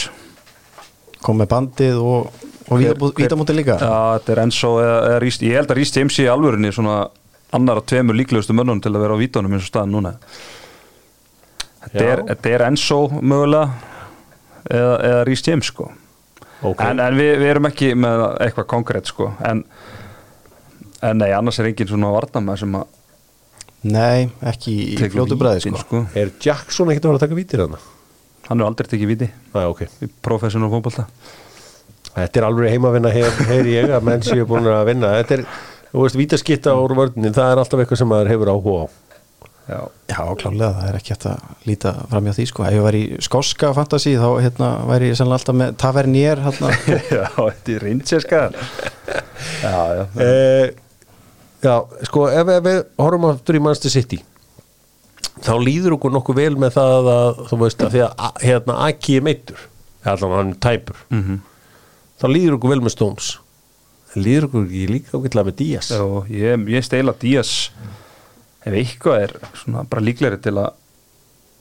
Kom með bandið og, og Hver- vítamóti hver- vítamóti líka. Já, þetta er Enzo eða, eða Rhys, ég held að Rhys James sé í alvörinni svona annar af tveimur líklegustu mönnum til að vera á vítunum eins og staðan núna. Þetta er, þetta er Enzo mögulega eða, eða Rhys James sko Ok. en, en við, við erum ekki með eitthvað konkrétt sko. En, en nei, annars er engin svona varnamæð sem að nei, ekki í fljótu bræði vítin, sko. Er Jackson ekkert að vera að taka vítir hann? hann er aldrei tekið víti. Næ, ok. Í professional fótbolta. Þetta er alveg heimavinna heyr, heyr ég að menn séu búin að vinna. Þetta er, þú veist, vítaskitta úr vörðin það er alltaf eitthvað sem maður hefur áhuga á Já, já, klálega, það er ekki hægt að líta fram hjá því sko. ef ég væri í skoska fantasy þá hérna, væri ég sannlega alltaf með tavernier hérna. já þetta er reyndsérska Já, já eh, Já, sko, ef, ef við horfum aftur í Manchester City þá líður okkur nokkuð vel með það að þú veist að því að hérna Aki er meittur allan hann er tæpur Mhm. þá líður okkur vel með Stones líður okkur ekki líka ágætlega með Díaz og ég, ég steila Díaz ef eitthvað er svona bara líklegri til að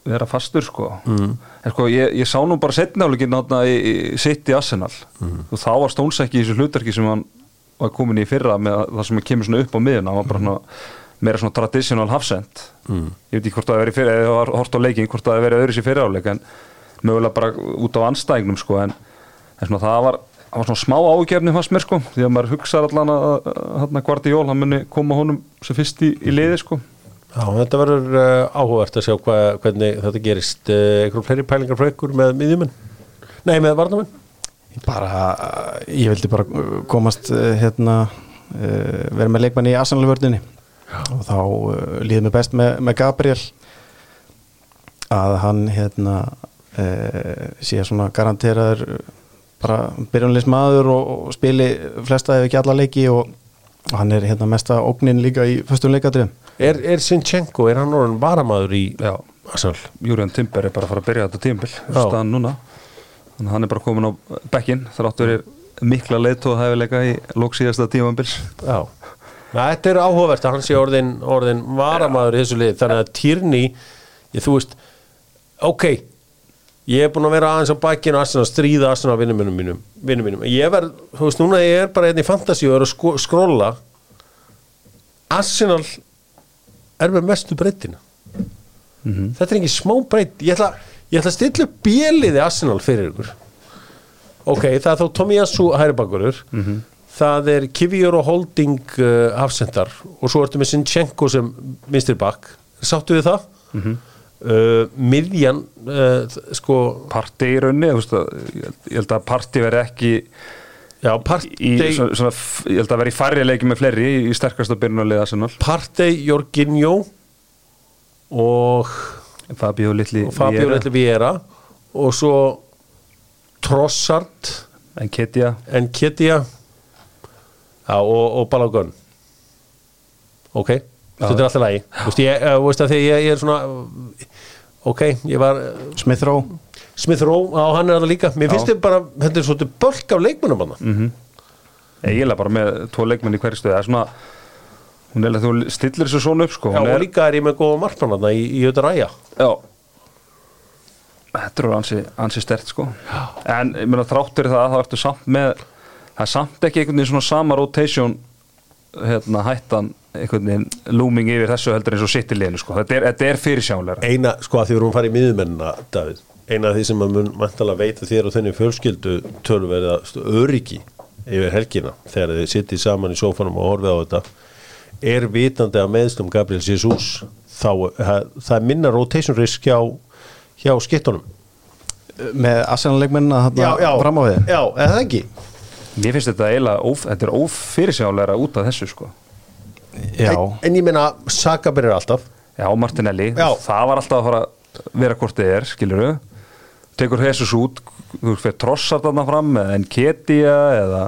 vera fastur sko. Mm. en sko ég, ég sá nú bara setnáleikin náttúrulega í, í sitt í Arsenal og þá var Stones ekki í þessu hlutverki sem hann var komin í fyrra með að- það sem kemur svona upp á miðuna hann var bara svona meira svona traditional halfsend mm. ég veit ekki hvort það hefur verið fyrir eða var hort á leikin hvort það hefur verið öðru sér fyrir áleik en mögulega bara út á anstæðingnum sko. En, en svona það var það var svona smá ágjörni fannst mér sko. Því að maður hugsaði allan að, að, að Guardiol hann muni koma honum sem fyrst í, í liði sko Já, þetta verður uh, áhugavert að sjá hva, hvernig þetta gerist. Uh, einhverjum fleiri pælingar frá ykkur með miðjumenn? Nei, með varnamenn bara, uh, ég vildi bara komast hérna vera með leikmann í Arsenal-vördunni og þá líður mér best með, með Gabriel. Að hann hérna sé svona garanteraður bara byrjunleis maður og, og spili flesta ef ekki alla leiki. Og, hann er hérna mesta ógnin líka í föstum leikadröðum Er, er Sinchenko, er hann orðin varamaður í. Arsenal? Júriðan Timber er bara að fara að byrja þetta tímbil staðan núna. Þannig að hann er bara komin á bekkin þrátt verið mikla leitt og hæfileika í lók síðasta tímambils Já. Na, Þetta er áhugavert að hann sé orðin, orðin varamaður í þessu lið. Þannig að Týrni, ég þú veist ok, ég er búin að vera aðeins á bakkinu Arsenal, stríða Arsenal vinnum mínum, mínum, vinnum mínum. Ég verð, þú veist, núna ég er bara einn í fantasíu og er að skróla Arsenal er með mestu breytina þetta er ekki smá breyt ég ætla, ég ætla að stilla upp bjeliði Arsenal fyrir ykkur. Ok, það er þá Tomiyasu hæribakurur það er Kivjur og Holding uh, hafsendar. Og svo ertu með Sinchenko sem minnstri bakk. Sáttu við það? Uh, miðjan uh, sko, Parti í raunni þú veist að, ég held- ég held að Parti veri ekki já, í, Partey svona, svona, ég held að veri í færri leiki með fleiri í, í sterkasta byrjunarliða Arsenal. Partey, Jorginho og, Fabio og Lelli Viera og svo Trossard Enketia. Enketia. Já, og, og Balogun. Ok, þetta er alltaf lægi þú veist, ég, veist að því ég, ég er svona ok, ég var Smith Rowe Smith Rowe, á hann er það líka. Mér finnst þið bara, þetta er svolítið bölk af leikmunum hann Mhm. eiginlega bara með tvo leikmenn í hverju stöðu. Það er svona hún er að þú stillir þessu svona upp sko. Já, og er, líka er ég með góða markmann hann í, auðvitað ræja já. Þetta er ansi, ansi stert sko. En ég meina þráttur það þá ertu samt með það er samt ekki einhvern veginn svona sama rotation hérna hættan einhvern veginn looming yfir þessu heldur eins og sitt í liðinu sko. Þetta er, þetta er fyrirsjánlega eina, sko að því við erum farið í miðumennina David, eina af því sem að mun mæntalega veita þér og þenni fjölskyldu tölverða öryggi yfir helgina þegar þið sittið saman í sófanum og horfið á þetta er vitandi að meðslum Gabriel Jesus þá, það, það er minna rotation risk hjá, hjá skittunum með Arsenal-leikmenn að þarna fram á við? Já, eða það ekki? Mér finnst þetta eiginlega óf, þetta er ófyrirsjánlega út af þessu sko. Já, en, en ég meina, Saka byrjar alltaf. Já, Martinelli, Já. það var alltaf að fara vera hvort þið er, skilur við tekur Jesus út þú veist, fyrir trossar þarna fram eða Enketia eða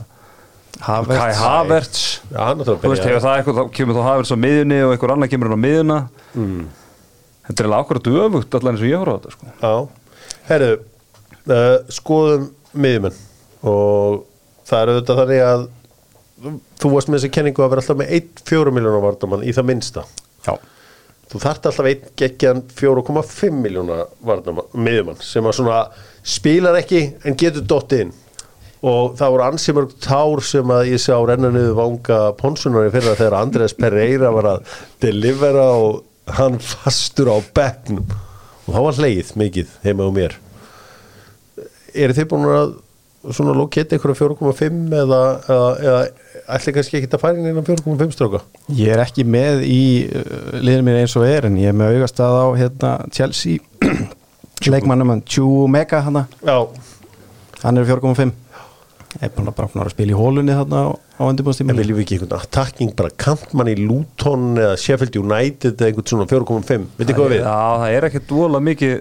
Havertz. Kai Havertz. Er það þú veist, hefur það eitthvað, þá kemur þá Havertz á miðjunni og einhver annar kemur hann á miðjuna. Mm. þetta er alveg akkurat öfugt allan eins og ég horfa á þetta sko. Já, herru uh, skoðum miðjumenn. Og það er auðvitað þannig að þú varst með þessi kenningu að vera alltaf með 1,4 miljónar vardamann í það minnsta. Já, þú þarft alltaf einn geggjan 4,5 miljónar vardamann miðjumann sem að svona spilar ekki en getur dottið inn. Og það voru ansi mörg tár sem að ég sá renna niður vanga ponsunari fyrir að þegar Andrés Pereira var að delivera og hann fastur á bekknum. Og þá var hleið mikið heima á mér. Eru þið búin að svona loketa ykkur 4,5 eða, eða, eða ætli kannski ekki að færa inn innan 4,5 stráka? Ég er ekki með í uh, liðinu mér eins og er en ég er með augast að á hérna, Chelsea leikmannum hann Chumeka hann já, hann er 4,5 ég er bara búin að spila í hólunni þarna á, á en viljum við ekki einhvern attacking bara kampmann í Luton eða Sheffield United eða einhvern svona 4,5 veit hvað við? Já, það er ekkert dvola mikið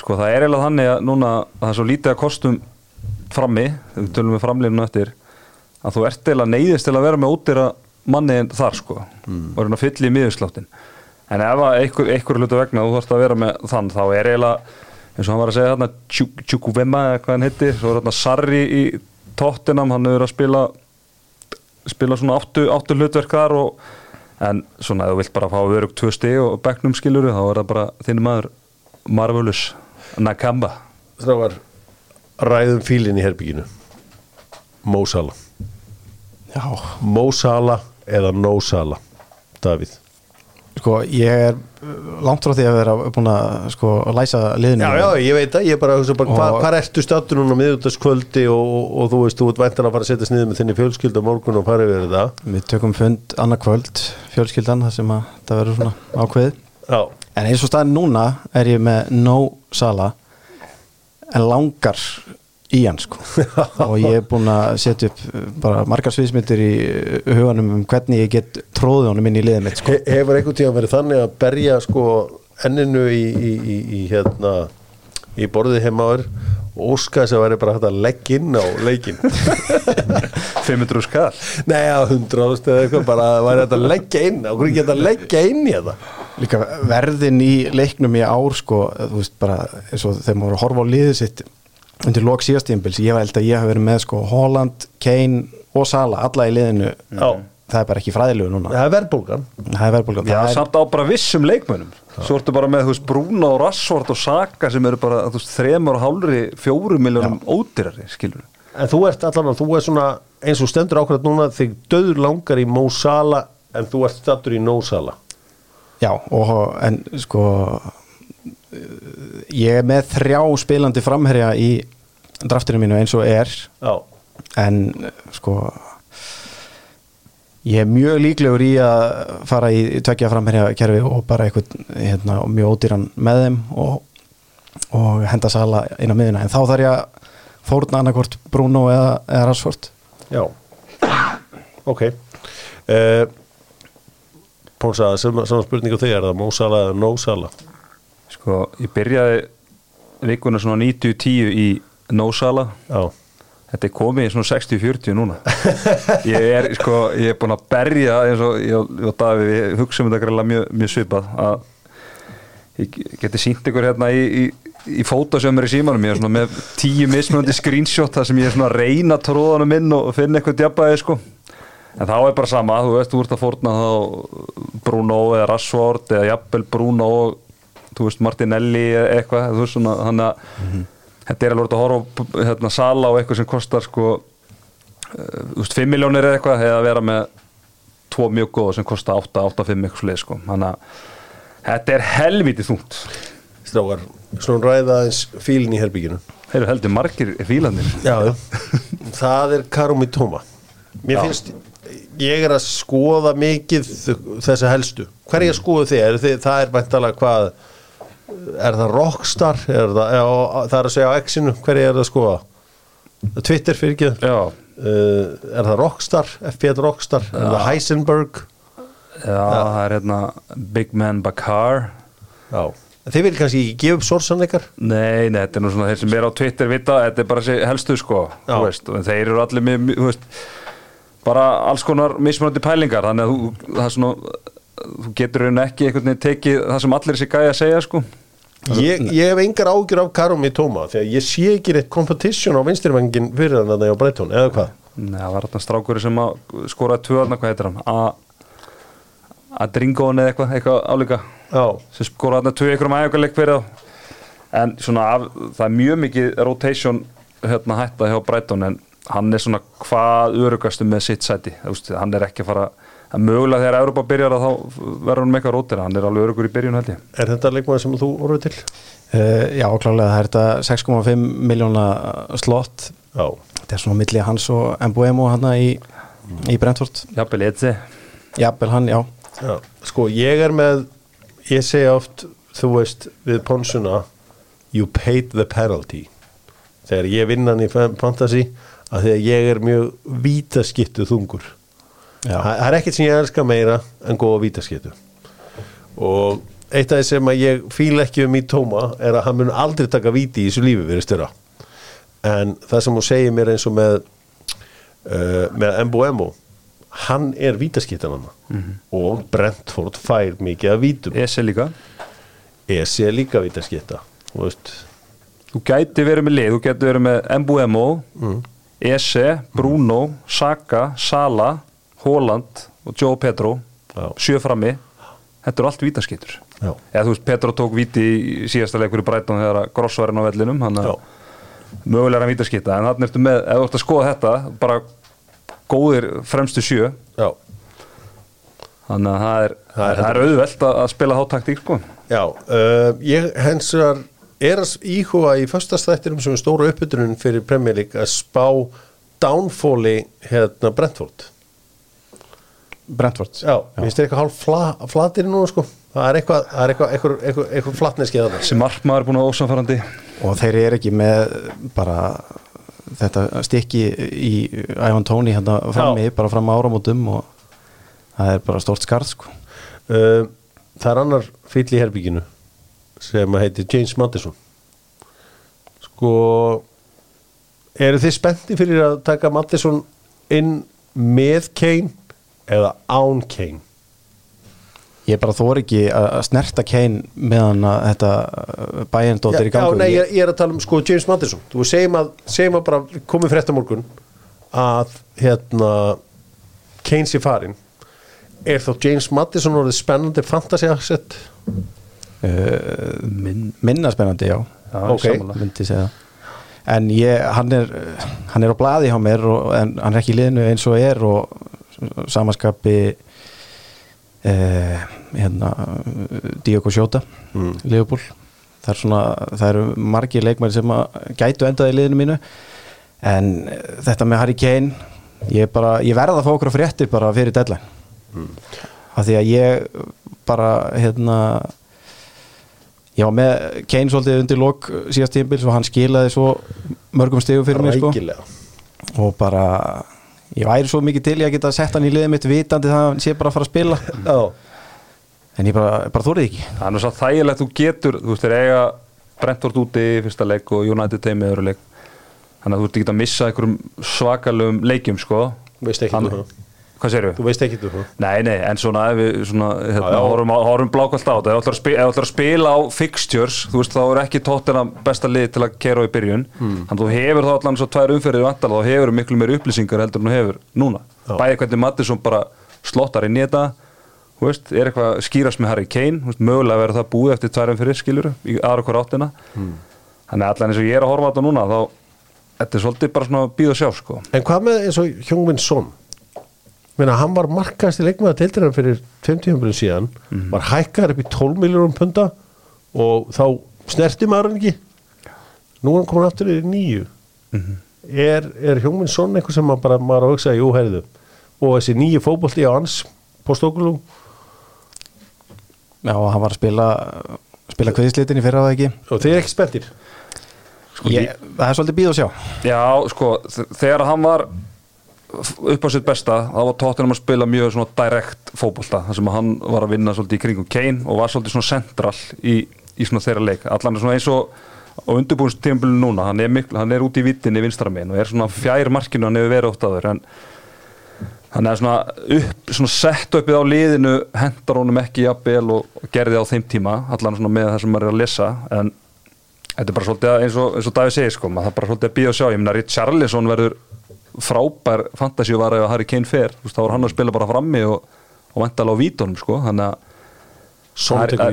sko, það er eiginlega þannig að núna að það er svo lítið að kostum frammi, við tölum við framlýnum eftir að þú ert eiginlega neyðist til að vera með ódýra manni en þar sko og reyna að fylla í miðursláttin en ef einhver, einhver hlutu vegna þú þarfst að vera með þann þá er eiginlega eins og hann var að segja hérna Tjúkuvema eða hvað hann hitti svo er hérna Sarri í Tottenham hann hefur að spila spila svona áttu, áttu hlutverk þar og, en svona þú vilt bara fá verið tvö steg og bekknum skiluru þá er það bara þinn maður Marvelous Nakamba. Strákar, ræðum fílinn í herbygginu Mo Salah. Eða No Salah Davíð? Sko, ég er uh, langt frá því að vera búin að sko, læsa liðinu. Já, já, ég veit það, ég bara, hugsa bara hva, Og- hvað ertu stattur núna miðutaskvöldi og, og, og þú veist, þú ert væntan að fara að setja sniðið með þinni fjölskylda morgun og fara yfir þetta Við tökum fund annað kvöld, fjölskyldan, þar sem að það verður svona ákveðið. Já, En eins og staðin núna er ég með no sala en langar í hann sko. Og ég er búin að setja upp uh, bara margar sviðsmyndir í uh, huganum um hvernig ég get tróðið honum inn í liðið mitt sko. He, hefur einhvern tíðan verið þannig að berja sko enninu í, í, í, í hérna í borðið heimaður og óska þess að væri bara hægt að leggja inn á leikin 500 skall? Nei, á 100 ást eða eitthvað bara að væri hægt að leggja inn á hverju geta að leggja inn í þetta Líka verðin í leiknum í ár sko, þú veist bara eins og þegar maður voru að horfa á liðið sitt undir lok síðastíðinbils, ég held að ég hef verið með sko Holland, Kane og Sala alla í liðinu, Já. það er bara ekki fræðilegu núna, Það er verðbólgan. Það er verðbólgan. Já, það er, samt á bara vissum leikmönnum. Svo ertu bara með, þú veist, Brúna og Rassvort og Saka sem eru bara, þú veist, þremur og hálfri fjóru miljónum ódýrari, skilur En þú ert allan að þú er svona eins og stendur ákvæmt núna þig döður langar í Mo Salah en þú ert stattur í No Salah Já, og en sko ég er með þrjá spilandi framherja í draftinu mínu eins og er. Já, en sko ég er mjög líklegur í að fara í tvekja framherja kerfi og bara eitthvað hérna, mjög ódýran með þeim og, og henda sala inn á miðuna en þá þarf ég að fórna annarkvort Bruno eða, eða Rashford. Já. Ok. Uh, Pónsa, saman spurning á þig er það Mo Salah eða No Salah Sko, ég byrjaði vikuna svona 90-10 í Nósala Já, Þetta er komið í svona 60-40 núna. Ég er, sko, ég er búin að berja eins og ég og- Davi við hugsaum þetta greiðlega mjög, mjög svipað að ég geti sínt ykkur hérna í, í, í fótasjömmur í símanum. Ég er svona með tíu mismunandi screenshot þar sem ég er svona að reyna tróðanum inn og finna eitthvað djabbaði sko en þá er bara sama, þú veist, þú ert að fórna þá Bruno eða Rashford eða jafnvel Bruno og þú veist Martinelli eða eitthvað þú veist svona, þannig að þetta er alveg að horfa á hérna, sala og eitthvað sem kostar sko uh, þú veist, 5 miljónir eða eitthvað eða að vera með tvo mjög góða sem kostar 8, 8, 5 eitthvað sleið sko. Þannig að þetta er helviti þungt. Strákar Svona ræða eins fílin í herbygginu þeir eru heldur margir fílandir Já, það er Karumi Tóma Mér Já. finnst ég er að skoða mikið þessa helstu hver er ég að skoða þið? Er þið það er væntalega hvað er það Rockstar? Er það, já, það er að segja á X-inu hver er það að skoða? Twitter fyrir ekki já, uh, er það Rockstar? F1 Rockstar? Er það Heisenberg? já, það er hérna Big Man Bakar Já Þið vil kannski ekki gefa upp sorsan ykkar? Nei, nei, þetta er nú svona þeir sem er á Twitter vita, þetta er bara helstu sko Já. þú veist, og þeir eru allir með, þú veist bara alls konar mismunandi pælingar, þannig að þú, það er svona þú getur raun ekki einhvern veginn tekið það sem allir þessi gæja að segja sko. Ég, ég hef engar ágjur af Karumi Tóma því að ég sé ekki neitt competition á vinstirvengin fyrir hann að það á Breitón eða hvað? Nei, það var þarna strákur sem að skoraði tvö þarna, hvað heitir hann? A Adringón eða eitthvað, eitthvað álíka. Já, sem skoraði þarna tvö ykkur um ægjörleik fyrir þá. En svona af, það er mjög mikið rotation hérna hætta hjá Brighton en hann er svona hvað örugastu með sitt sæti, þú veist, hann er ekki að fara að mögulega þegar Europa byrjar að þá verður hann með eitthvað rótir, hann er alveg örugur í byrjun held ég. Er þetta leikmaður sem þú orðið til? uh, Já, klálega, það er þetta 6,5 miljóna slott. Já, þetta er svona milli hans og Mbuemo hann í, í Brentford. Jafnvel Edzi Jafnvel hann, já. Já, sko ég er með ég segja oft, þú veist við ponsuna, you paid the penalty. Þegar ég vinn hann í fan- fantasy að þegar ég er mjög vítaskittu þungur. Já. það það er ekkert sem ég elska meira en góða vítaskittu. Og eitt af því sem að ég fíla ekki um í tóma er að hann mun aldrei taka víti í þessu lífi verið styrra en það sem hún segir mér eins og með uh, með Embo hann er vítaskittan hann. Og Brentford fær mikið af vítum. Ese líka. Esi er líka vítaskitta þú veist. Þú gæti verið með lið, þú gæti verið með Mbuemo, Ese, Bruno, Saka, Sala, Holland og Joe Pedro, Já. sjö frammi. Þetta eru allt vítaskittur. Já. Eða þú veist, Pedro tók víti í síðasta leikur í Brighton þegar að Gross var inn á vellinum, hann að mögulega er hann vítaskitta. En þannig ertu með, ef þú ert að skoða þetta, bara góðir fremstu sjö, Já, þannig að það er, er er auðvelt að, að spila þá taktík, sko. Já uh, ég hens vegar er að íhuga í föstastættinum sem er stóra uppbytunin fyrir Premier League að spá downfalli hérna Brentford. Brentford. Já, finnst þér eitthvað hálf fla, flatir núna sko. Það er eitthvað, það er eitthvað, eitthvað, eitthvað, eitthvað flatneskið að það Sem markmaður er búin að ósamfærandi. og þeir eru ekki með bara þetta stikki í Ivan Tóni hérna frammi, bara fram á áramótum og það er bara stort skarð sko. uh, Það er annar fýll í herbygginu sem að heiti James Madison. Sko eru þið spennti fyrir að taka Madison inn með Kane eða án Kane? Ég bara þóri ekki að snerta Kane meðan að þetta bæjendótt er í já, gangu nei, ég, ég er að tala um sko James Madison. Þú segjum að, segjum að bara komið frétta morgun að hérna Kane sé farin er þá James Madison orðið spennandi fantasy asset uh, minna spennandi já, Já, Ok. sammála. myndi segja en ég, hann er hann er á blaði hjá mér og, en hann er ekki í liðinu eins og er og samaskapi eh, hérna Diogo Sjóta Mm. Leopold það svona, það eru margir leikmæri sem gætu endað í liðinu mínu en eh, þetta með Harry Kane ég, bara, ég verða að fá okkur fréttir bara fyrir deadline Mm. af því að ég bara hérna ég var með Kane svolítið undir lok síðast tímpils og hann skilaði svo mörgum stegum fyrir mig sko. Og bara ég væri svo mikið til ég að geta sett hann í liðið mitt vitandi það að hann sé bara að fara að spila. Já, en ég bara, bara þórið ekki. Það er svo þægilegt þú getur, þú veist, þeir eiga Brentford úti í fyrsta leik og United teimi öðru leik. Þannig að þú ert ekki að missa einhverjum svakalum leikjum, sko. Þú veist ekki Hann- Hvað segirðu? þú veist ekki um það Nei, nei, en svona ef við svona, hérna, Já, já. horfum, horfum blákvælt á þetta ef þú ætlar að þú spila á fixtures þú veist, þá er ekki tóttina besta lið til að kera á í byrjun, Hmm. þannig að þú hefur þá allan svo tvær umferðir vantala, þá hefur miklu meir upplýsingar heldur en þú hefur núna Já. bæði hvernig Mattisson bara slottar inn í þetta þú veist, er eitthvað að skýrast með Harry Kane, þú veist, mögulega verður það búið eftir tvær umferðir skilur, í aðra hver áttina Hmm. þannig að allan sko En hvað með eins og Hjóngvinn Son Meina, hann var markast í leikmaða deildirann fyrir 20 umbrun síðan var hækkar upp í 12 miljónum punta og þá snerti maður hann ekki. Nú er hann komin aftur í nýju er, er Hjóngvinn Son eitthvað sem maður bara maður á að hugsa, jú, heyrðu og þessi nýju fótbolti á hans postókulum já, og hann var að spila spila kveðislitin í fyrra það ekki? Og þeir eru ekki spenntir? Ég, það er svolítið býð og sjá. Já, sko, þegar hann var upp á sitt besta þá var Tottenham að spila mjög svona direkt fótbolta þar sem hann var að vinna svolítið í kringum Kane og var svolítið svona central í, í svona þeirra leik. Allan er svona eins og á undirbúinst tímabili núna, hann er, mikl, hann er út í vittinni vinstra megin og er svona fjær markinu hann hefur verið ótt aður en hann er svona, upp, svona sett uppið á liðinu hendar honum ekki jafnvel og, gerði á þeim tíma allan svona með það sem maður er að lesa en Þetta er bara svolítið eins og, og Davíð segir sko, maður það er bara svolítið að býða og sjá, ég meina Richarlison verður frábær fantasíuvar ef Harry Kane fer, þú veist, þá er hann að spila bara frammi og, og vantala á vítunum sko, þannig að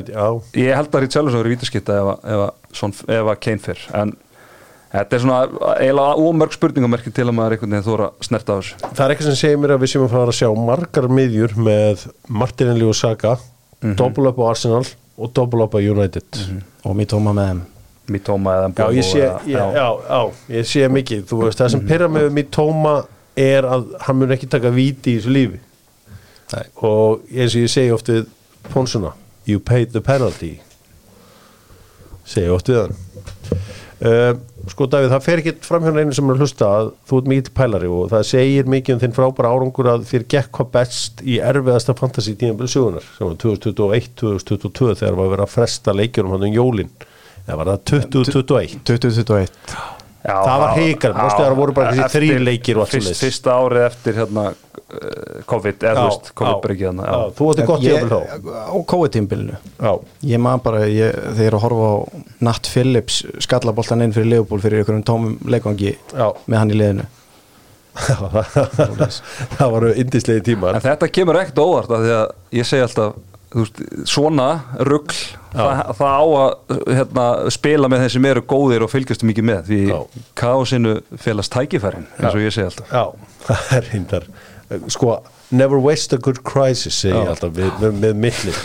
víti, já. Ég held að Richarlison verður vítaskipta ef, að- ef, að son- ef að Kane fer, en þetta er svona eiginlega ómörg spurningamerki til að maður einhvern veginn þóra að snerta á þessu. Það er eitthvað sem segir mér að við séum að fara að sjá margar miðjur með Martinelli og Saga mm -hmm. up á Arsenal og double up á United. Og mér tóma með þeim Mitoma eða Já, ég sé, eða- ég, já, já, ég sé mikið. Þú veist, það sem pyrra með mér tóma er að hann mun ekki taka víti í þessu lífi. Nei. og eins og ég segi oft við Ponsuna, you paid the penalty segi oft við hann. Uh, sko Davíð, það fer ekki framhjörn einu sem er að hlusta að þú ert mikið til pælari og það segir mikið um þinn frábæra árangur að þér gekk hvað best í erfiðasta fantasy tíðanbili sögunar sem var 2021-2022 þegar var að vera að fresta leikjunum hann um jólin eða var það 2021 2021 Já, það var já, mástu það voru bara þessi þrýr leikir og allt fyrst, svoleiðis. Fyrsta árið eftir hérna uh, COVID, eða þú veist, COVID-bryggið þú átti gott Ég- þá. á COVID-tímbilinu já, Ég man bara, ég, þegar ég að horfa á Nat Phillips skallaboltan inn fyrir Leopold fyrir einhverjum tómum leikvangi já. með hann í liðinu. Það voru indislegi tímar. En þetta kemur ekkert óvart af því að ég segi alltaf veist, svona rugl það, það á að hérna, spila með þeim sem eru góðir og fylgjastu mikið með því Já. káosinu félast tækifærin eins og ég segi alltaf. Já, það er hindar Sko, never waste a good crisis segi ég alltaf með, með, með millir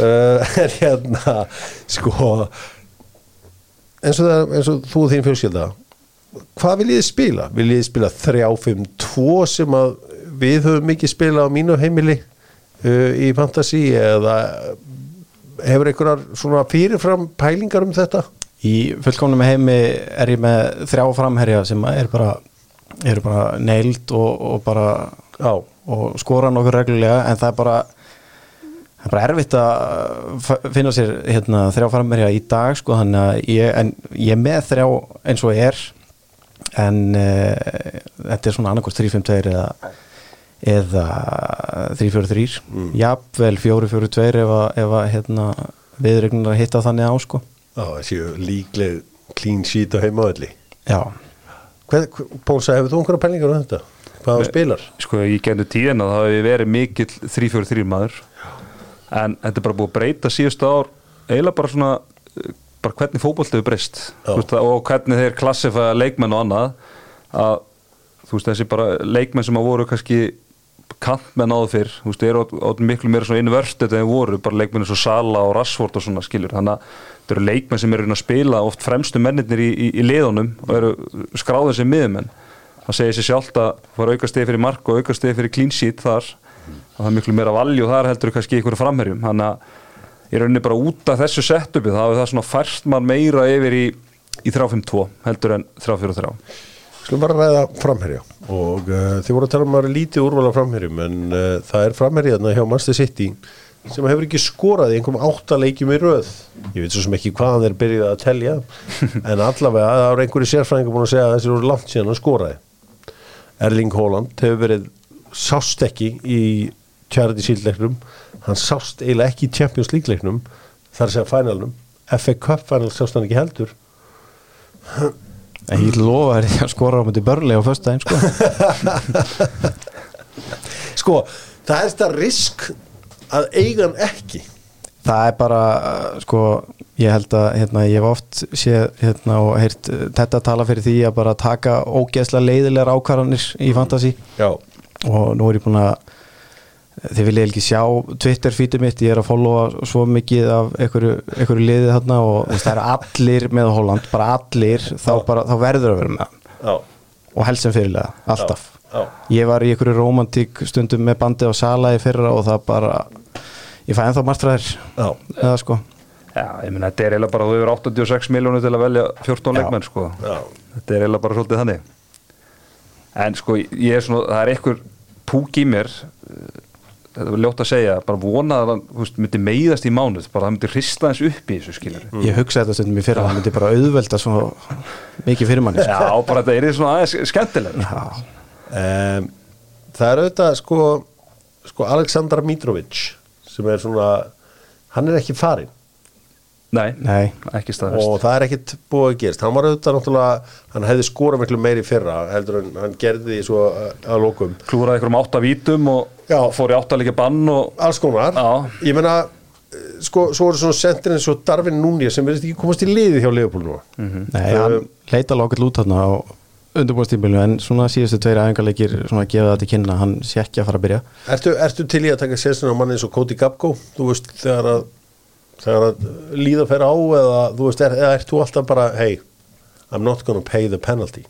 uh, En hérna Sko eins og, það, eins og þú og þín fjölskylda Hvað viljið þið spila? Viljið þið spila 3-5-2 sem að við höfum mikið spila á mínu heimili uh, í fantasy eða hefur einhverjar svona fyrirfram pælingar um þetta? Í fullkomnum heimi er ég með þrjá framherja sem er bara eru bara neild og, og bara Já, og skora nokkur reglulega en það er bara það er bara erfitt að finna sér hérna, þrjá framherja í dag sko, ég, en ég er með þrjá eins og er en uh, þetta er svona annarkvæmst 3-5-2 eða eða 3-4-3 mm. jafnvel 4-4-2 ef að, ef að hérna, viðregnunar hitta þannig á sko Já, þessi líkleg clean sheet á heimavalli já, Hvað, Pósa, hefur þú einhverja pælingar um þetta? Hvað þú spilar? sko ég gennu tíðina það hefur verið mikill 3-4-3 maður en þetta er bara búið að breyta síðustu ár eiginlega bara svona bara hvernig fótbolti hefur breyst Já. Og hvernig þeir klassifæða leikmenn og annað að þú veist þessi bara leikmenn sem að voru kannski kantmenn áður fyrr þú veist, eru á- á miklu meira svona innvörst þetta þeir voru, bara leikmenn eins og Sala og Rashford og svona skilur, þannig að þetta eru leikmenn sem eru að spila oft fremstu mennirnir í, í, í liðunum og eru skráðið sem miðumenn það segir sér sjálft að fara auka stegi fyrir mark og auka stegi fyrir clean sheet þar. Það er miklu meira valju þar heldur kannski einhverju framherjum. Þannig að ég rauninni bara út af þessu setupi þá hefur það svona fært mann meira yfir í, í 3-5-2 heldur en 3-4-3 Skulum bara ræða framherja. Og uh, þið voru að tala um að er lítið úrvala framherjum en uh, það er framherjaðna hjá Manchester City sem hefur ekki skorað í einhverjum áttaleikjum í röð. Ég veit svo sem ekki hvaðan þeir byrjuð að telja en allavega það er einhverju sérfræðingar búin að segja að þessi voru langt síðan að skoraði. Erling Haaland hefur verið sást ekki í Charity Shield leiknum. Hann sást eiginlega ekki í Champions League leiknum þar að segja finalnum FA Cup final sást hann ekki heldur en ég lofa þér að skora á mútið börli á föstudaginn sko. Sko, það er þetta risk að eiga hann ekki. Það er bara uh, sko, ég held að hérna, ég hef oft séð hérna, og heyrt uh, þetta tala fyrir því að bara taka ógeðslega leiðilegar ákvarðanir í fantasy. Já, og nú er ég búin að þið viljið ekki sjá Twitter feedið mitt? Ég er að followa svo mikið af einhverju, einhverju liðið þarna og það eru allir með Holland, bara allir þá, bara, þá verður að vera með hann. Já, og helst sem fyrirlega, alltaf. Já, ég var í einhverju romantík stundum með bandið á Sala í fyrra og það bara ég fæ ennþá margtræðir já. eða sko. Já, ég meina þetta er eiginlega bara þú hefur 86 miljónu til að velja 14 Já. leikmenn sko. Já. þetta er eiginlega bara svolítið þannig. En sko ég er svona það er einhver púk í mér þetta var ljótt að segja, bara vona að hann veist, myndi meiðast í mánuð, bara það myndi hrista eins upp í þessu skilur ég hugsa þetta stundum í fyrra það myndi bara auðvelda svo mikið fyrir manni sko. Já, bara þetta er svona aðeins skemmtileg Já. Um, það er auðvitað sko, sko Aleksandar Mitrovic sem er svona hann er ekki farinn Nei, Nei. ekki staðfest. Og það er ekkit búið að gerst hann var auðvitað náttúrulega, hann hefði skorað miklu meiri fyrra heldur en hann gerði því svo að, að lokum. Klúraði einhverjum átta vítum og Já. fór í áttalega bann og alls konar, Já. ég meina eh, sko, svo eru svona sendir eins og Darvin Núni sem verðist ekki komast í liði hjá Leopold núna. Nei, hann leita alveg okkur lút þarna á undirbúinstímbilinu en svona síðustu tveir æfingarleikir svona að gefa það til kynna hann sé ekki að fara að byrja. Ertu, ertu til í að taka sérstun á manni eins og Cody Gabgo þú veist þegar að þegar að líða fer á eða þú veist, er, eða ert þú alltaf bara hey, I'm not gonna pay the penalty?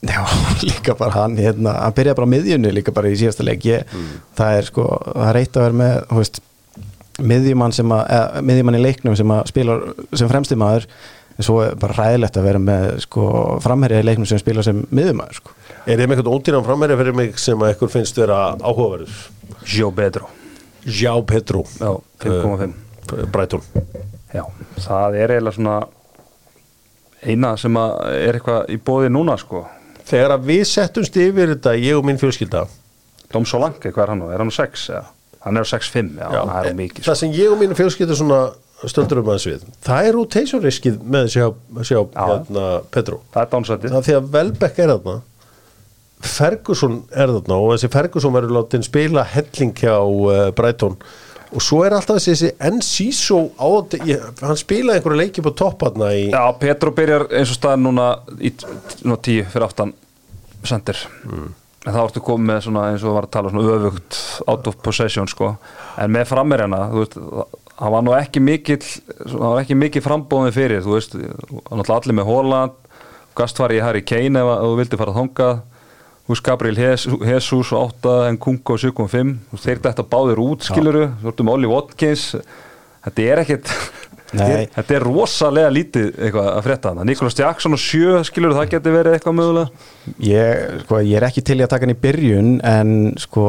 Já, líka bara hann hérna, hann byrjaði bara á miðjunni líka bara í síðasta leik. Ég, það er sko, það er eitt að vera með þú veist, miðjumann sem að eða, miðjumann í leiknum sem að spilar sem fremsti maður, en svo er bara ræðilegt að vera með sko framherja í leiknum sem spilar sem miðjumaður sko. Er þið með eitthvað ódýran framherja fyrir mig sem að ykkur finnst vera áhugaverður? Jó Bedro Já Petru Já, 5,5 Brætun Já, það er eiginlega svona eina sem að er eitthvað í bóði núna sko þegar að við settumst yfir þetta ég og mín fjölskylda Dóm Solanke, hvað er hann nú? Er hann á 6? Ja? Hann er á 6-5, já, Já, það er mikið það sko. sem ég og mín fjölskylda svona stöldur um aðeins við það er rotation riskið með sjá, sjá Já. hérna, Petro Það er dánsættið það er því að Velbeck er þarna Ferguson er þarna og þessi Ferguson verður látin spila helling hjá uh, Brighton og svo er alltaf þessi, ég, hann spilaði einhverju leiki på topp þarna í Já, Petro byrjar eins og staðar núna í nú, tíu fyrir aftan sendir. En þá ertu komið með svona eins og var að tala svona öfugt out of possession sko. En með frammerjana, þú veist hann var nú ekki mikill það var ekki mikið frambóðin fyrir, þú veist hann náttúrulega allir með Holland gastfari Harry Kane ef að þú vildi fara þangað. þú veist Gabriel Jesus, Jesus og 8 en Kunko 7.5 þeir þetta báðir út skiluru, þú ertu með Ollie Watkins þetta er Nei. Þetta er rosalega lítið eitthvað að frétta hana. Nicholas Jackson og sjö, skilur það geti verið eitthvað mögulega? ég, sko, ég er ekki til í að taka hann í byrjun en sko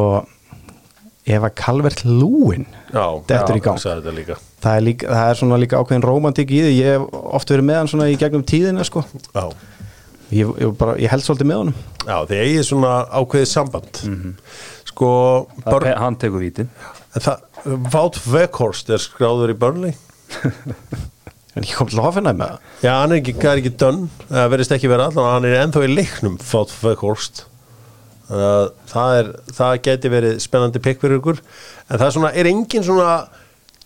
ef að Calvert Lúin já, Dettur í gang. hann þetta það er, líka, það er svona líka ákveðin rómantík í því ég hef oft verið með hann svona í gegnum tíðina sko. já, ég, ég, bara, ég held svolítið með honum. Já þið eigið svona ákveðið samband. Sko Það börn, er- Hann tekur vítin. Wout Weghorst er skráður í Burnley. En ég kom til Hoffenheim með það Já, hann er ekki, er ekki dönn, það verðist ekki vera allan, hann er ennþá í leiknum þannig að það, er, það geti verið spennandi pikk fyrir ykkur, en það er svona er engin svona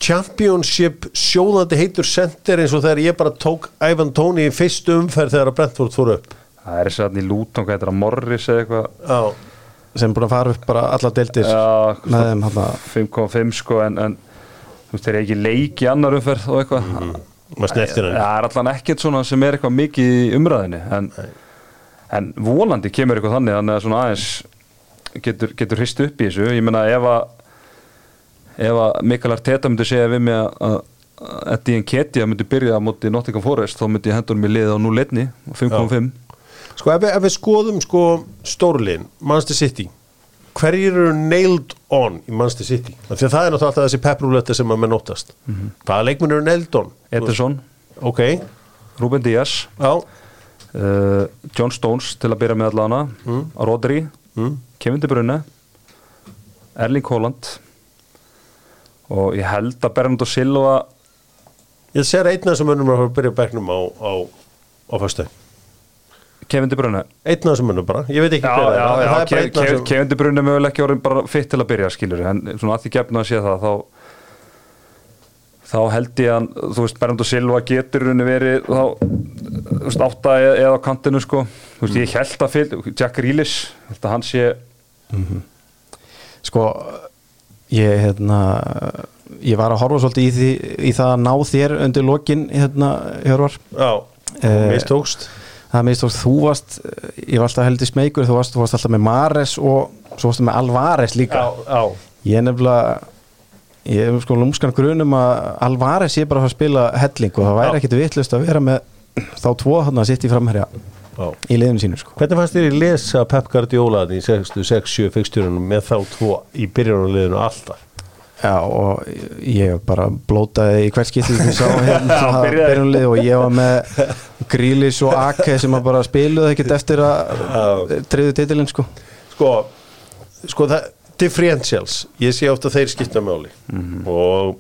championship sjóðandi heitur center eins og þegar ég bara tók Ivan Tóni í fyrstu umferð þegar að Brentford fór upp Það er hann í Luton, hvað heitir það, Morris eða eitthvað. Já, sem búin að fara upp bara alla deildir Já, með þeim hann 5.5 sko, en, en þú veist, þeir eru ekki leik í annar umferð og eitthvað. maður sneftir Það er allan ekkert svona sem er eitthvað mikið í umræðinni, en, en vonandi kemur eitthvað þannig, þannig að svona aðeins getur, getur hrist upp í þessu. Ég meina, ef að ef að Mikael Arteta myndi segja við mig að Eddie Nketiah myndi byrja á móti Nottingham Forest þá myndi ég hendur mér liða á 0-1 5.5 Sko ef ef við skoðum sko stórlin, Manchester City hverjir eru nailed on í Manchester City? Af Því að það er náttúrulega alltaf þessi pepprúletta sem að menn óttast. Hvaða leikmenn eru nailed on? Ederson, Ok, Ruben Díaz uh, John Stones til að byrja með allana Mm. Rodri, mm. Kevin De Bruyne. Erling Haaland og ég held að Bernardo Silva Ég ser einn af þessum mönnum að byrja á bekknum á, á, á föstu Kevin De Bruyne. Einn af þessum mönnum bara, ég veit ekki Já, hver já, er já, það er bara Ke- einn af Ke- þessum Kevin De Bruyne er mögulega ekki orðin bara fitt til að byrja skilur en svona að því gefna að sé það þá þá held ég að þú veist Bernardo Silva getur í rauninni verið þá þú veist átta e- eða á kantinu sko. Þú veist ég held að fyll Jack Grealish held að hann sé sko ég hérna ég var að horfa svolítið í, því, í það að ná þér undir lokin hérna, Hjörvar. Já, Eh, mistókst. það meðstókst, þú varst ég var alltaf heldur smeykur, þú varst, þú varst alltaf með Mares og svo varstu með Alvarez líka. Já, já. Ég nefnilega ég er sko lúmskan grunum að Alvarez ég bara fara að spila helling og það væri ekkit vitlust að vera með þá tvo hann að sitt í framherja Já. í liðinu sínu sko. Hvernig fannst þér í lesa Pep Guardiola í 6-7 fyrstjörunum með þá tvo í byrjunarliðinu alltaf? Já og ég bara blótaði í hvert skipti sem ég sá hérna byrjunlið og ég var með Grílis og Ake sem að bara spiluðu ekkert eftir að triðu titilinn sko. Sko, sko það, differentials, ég sé ofta þeir skipta máli. Og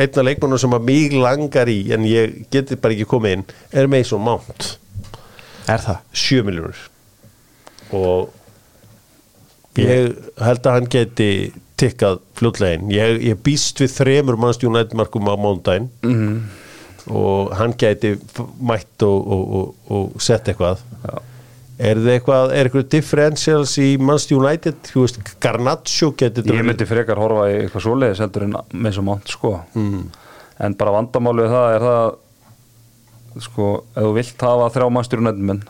einna leikmannu sem að mig langar í en ég geti bara ekki komið inn er Mason Mount, Er það? 7 miljónur og ég held að hann geti tikkað fljótlegin ég, ég býst við þremur mannstjón nættmarkum á mándaginn og hann gæti f- mætt og, og, og, og sett eitthvað. Er það eitthvað, er eitthvað differentials í Manchester United, þú veist Garnaccio geti ég myndi frekar horfa í eitthvað svoleiðis heldur en með svo mánt sko en bara vandamálið það er það sko, ef þú vilt hafa þrjá mannstjóru nættumenn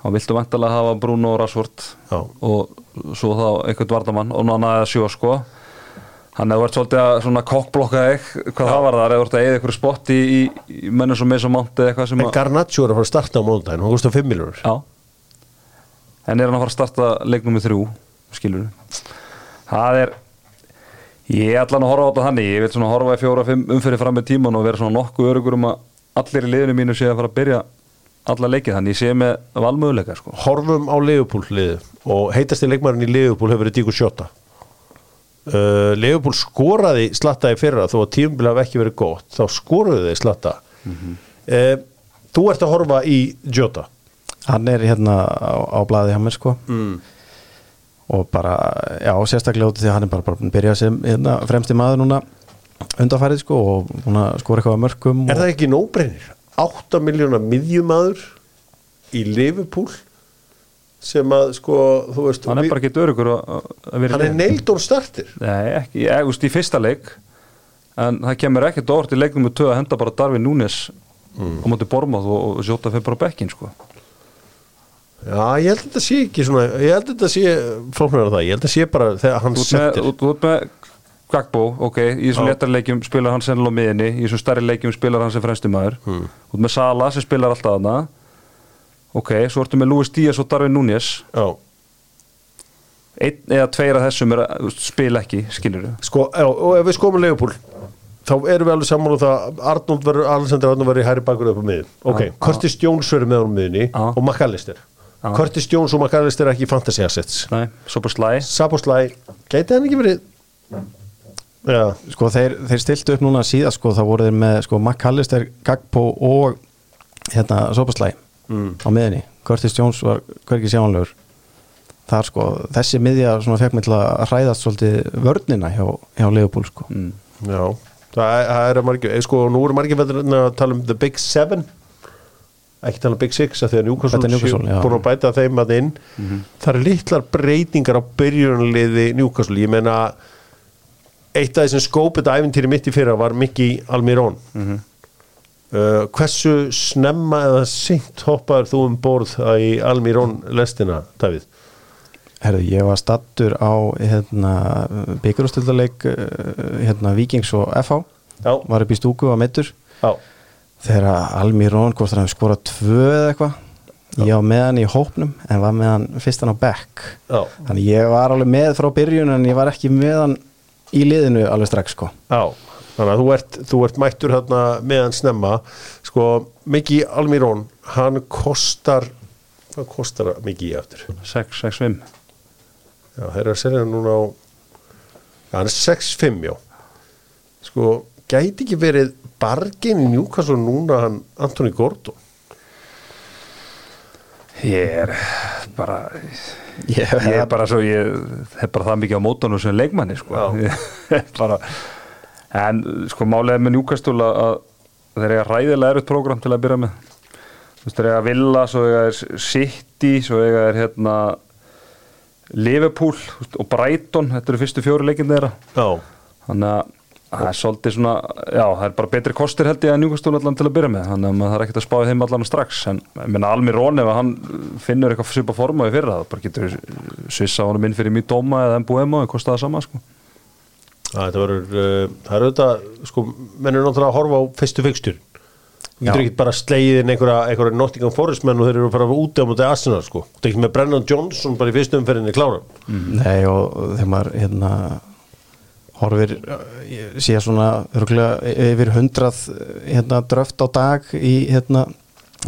þá viltu vantilega hafa Bruno Já. og svo þá einhvern vardamann og nána eða sjó sko. Þannig að þú ert svolítið að kokkblokka þig hvað það var þar, eða þú ert að eða ykkur spott í, í, í mennum sem með svo mánt eða eitthvað sem að Garnaccio er að fara að starta á mándaginn, hann kostar 5 miljónur Já. En er hann að fara að starta leiknum með þrjú skilur Það er ég er allan að horfa á þetta þannig ég vil svona horfa í fjóra, fimm umfyrir fram með tíman og vera svona nokkuð örugur um að allir í liðinu mínu sé að fara að byrja alla leikið þannig ég sé með valmöguleika sko. horfum á Leopold liðu og heitasti leikmarin í Leopold hefur verið Díko Sjóta uh, Leopold skoraði slatta í fyrra þó að tímbil hafi ekki verið gott þá skoruðu þeir slatta. Uh, þú ert að horfa í Jota. Hann er hérna á, á blaði hjá mér sko. Mm. og bara, já, sérstaklega út því að hann er bara, bara búinn að byrja sem hérna, fremsti maður núna undanfærið sko og búin að skora eitthvað að mörkum er það ekki nóbreinir 8 miljónar miðjumadur í Liverpool sem að sko þú veist hann er bara ekki dörugur hann er neildón startir Nei, ekki, ég, úst, í fyrsta leik en það kemur ekkert orð í leiknum með tvö að henda bara Darvin Núnes Mm. á móti Bormáð og, og sjóta fyrir bara bekkin sko. já ég held að þetta sé ekki svona ég held að þetta sé flóknar á það ég held að þetta sé bara þegar hann með, settir þú ert með Gagbo, ok, í þessum Já. léttar leikjum spilar hann sennilega miðinni, í þessum stærri leikjum spilar hann sem fremstu maður, Hmm. þú ert með Sala sem spilar alltaf þarna. Ok, svo ertu með Luis Díaz og Darvin Núñez. Já. Einn eða tveir af þessum er, spila ekki, skilur þú Sko, og ef við skoðum Leopold þá erum við alveg saman um það að Arnold verður, Alexander Arnold verður í hæri bakur upp á miðin ok, Já, Curtis Jones verður með á miðinni Já. og McAllister. Curtis Jones og McAllister er ekki fantasy assets. Nei, svo bara slæ Saboslæ, gæti hann ekki verið já, sko þeir, þeir stiltu upp núna síðan sko þá voru þeir með sko McAllister, Gagpo og hérna Sopaslæ Mm. á miðinni, Curtis Jones var hvergi sjánlegur þar sko, þessi miðja svona fekk mig til að hræðast svolítið vörnina hjá, hjá Leopold sko. Mm. já. Það það er margir, eh, sko, nú eru margir verður að tala um the big seven. Ekki tala um big six að því að Newcastle, búin að bæta þeim að inn. Það eru litlar breytingar á byrjunarliði Newcastle, ég meina eitt af þessum skópið æfintýri mitt í fyrra var Mickey Almirón uh, hversu snemma eða seint hoppaður þú um borð í Almirón lestina, Davíð? Herðu, ég var stattur á hérna, byggjurústildaleik hérna, Víkings og FH Já, var upp í stúku á meittur já, þegar Almirón, hvort hann skorað tvö eða eitthvað ég var með hann í hópnum en var með hann fyrst hann á back já, þannig ég var alveg með frá byrjun en ég var ekki með hann í liðinu alveg strax sko. Já þannig að þú ert, þú ert mættur hérna meðan snemma. Sko, Mickey Almirón hann kostar hvað kostar Mickey eftir? 6, 6, 5 Já, þeir eru að selja hann núna á já, hann er 6-5, já. Sko, gæti ekki verið bargin í Newcastle núna hann Anthony Gordon Ég er bara ég, ég er bara svo ég hef bara það mikið á mótunum sem leikmanni sko. Bara, en sko málega með njúkastúla að þeir eiga ræðilega erut prógram til að byrja með. Þú veist þeir eiga Villa, svo eiga þeir City, svo eiga þeir hérna Liverpool og Brighton, þetta eru fyrstu fjóru leikin þeirra. Já, þannig að það er svolítið svona, já það er bara betri kostir held ég að njúkastúl allan til að byrja með þannig að maður þarf ekkert að spáði þeim allan strax en ég meina Almir Rón ef hann finnur eitthvað svipa forma í fyrra það bara getur svissa honum inn fyrir mjög dóma eða MBM og það kostar það sama sko. Þetta verður, uh, það er auðvitað, sko, menn er náttúrulega að horfa á fyrstu fyrstur. Þú getur ekki bara slegið inn einhverja, einhverja Nottingham Forest menn og þeir eru að fara úti á mútið Arsenal, sko. Þú getur ekki með Brennan Johnson bara í fyrstu umferðinni klára. Nei og þegar maður hérna horfir ég sé svona örgulega yfir hundrað hérna dröft á dag í hérna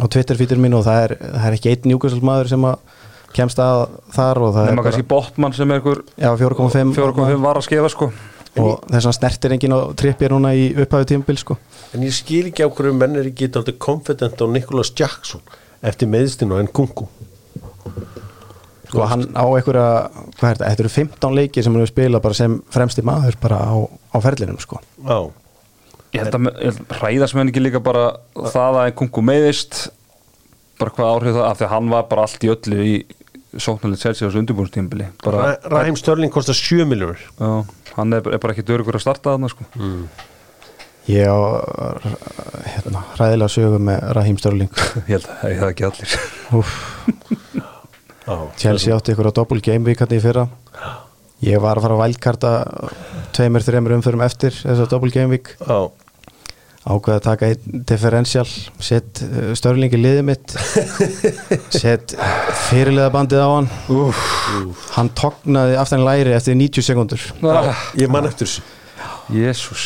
á Twitter-fítur mín og það er, það er ekki einn njúkvæmsmaður sem að kemst að þar og það nema er kannski Botman sem er ykkur já, 4,5 4.5 var að skefa sko. og þess að snertir enginn á trippir núna í upphæðu tímabil sko En ég skil ekki á hverju menn er ekki alltaf confident á Nicholas Jackson eftir meðstinu en Kungu. Sko hann á einhverja, hvað er þetta, þetta eru 15 leikir sem hann hefur spilað bara sem fremsti maður bara á, á ferlinum sko. Já, ég held að ekki líka bara það að kungu meiðist bara hvað áhrif það af því að hann var bara allt í öllu í undirbúrstímbili bara, Ra- Raheem Sterling kostar 7 miljónur. já, hann er, er bara ekki dörugur að starta þarna sko. ég á hérna, ræðilega sögu með Raheem Störling ég held að ég það ekki allir. Já, Chelsea átti ykkur á double game week hann í fyrra. Ég var að fara að vælkarta tveimur, þreimur umförum eftir þessa double game week. Já, ákveða að taka einn differential sett uh, störlingi liðið mitt. Sett fyrirliða bandið á hann. Úf. hann tognaði aftan í læri eftir 90 sekundur ah, ég man eftir þessu. Jésús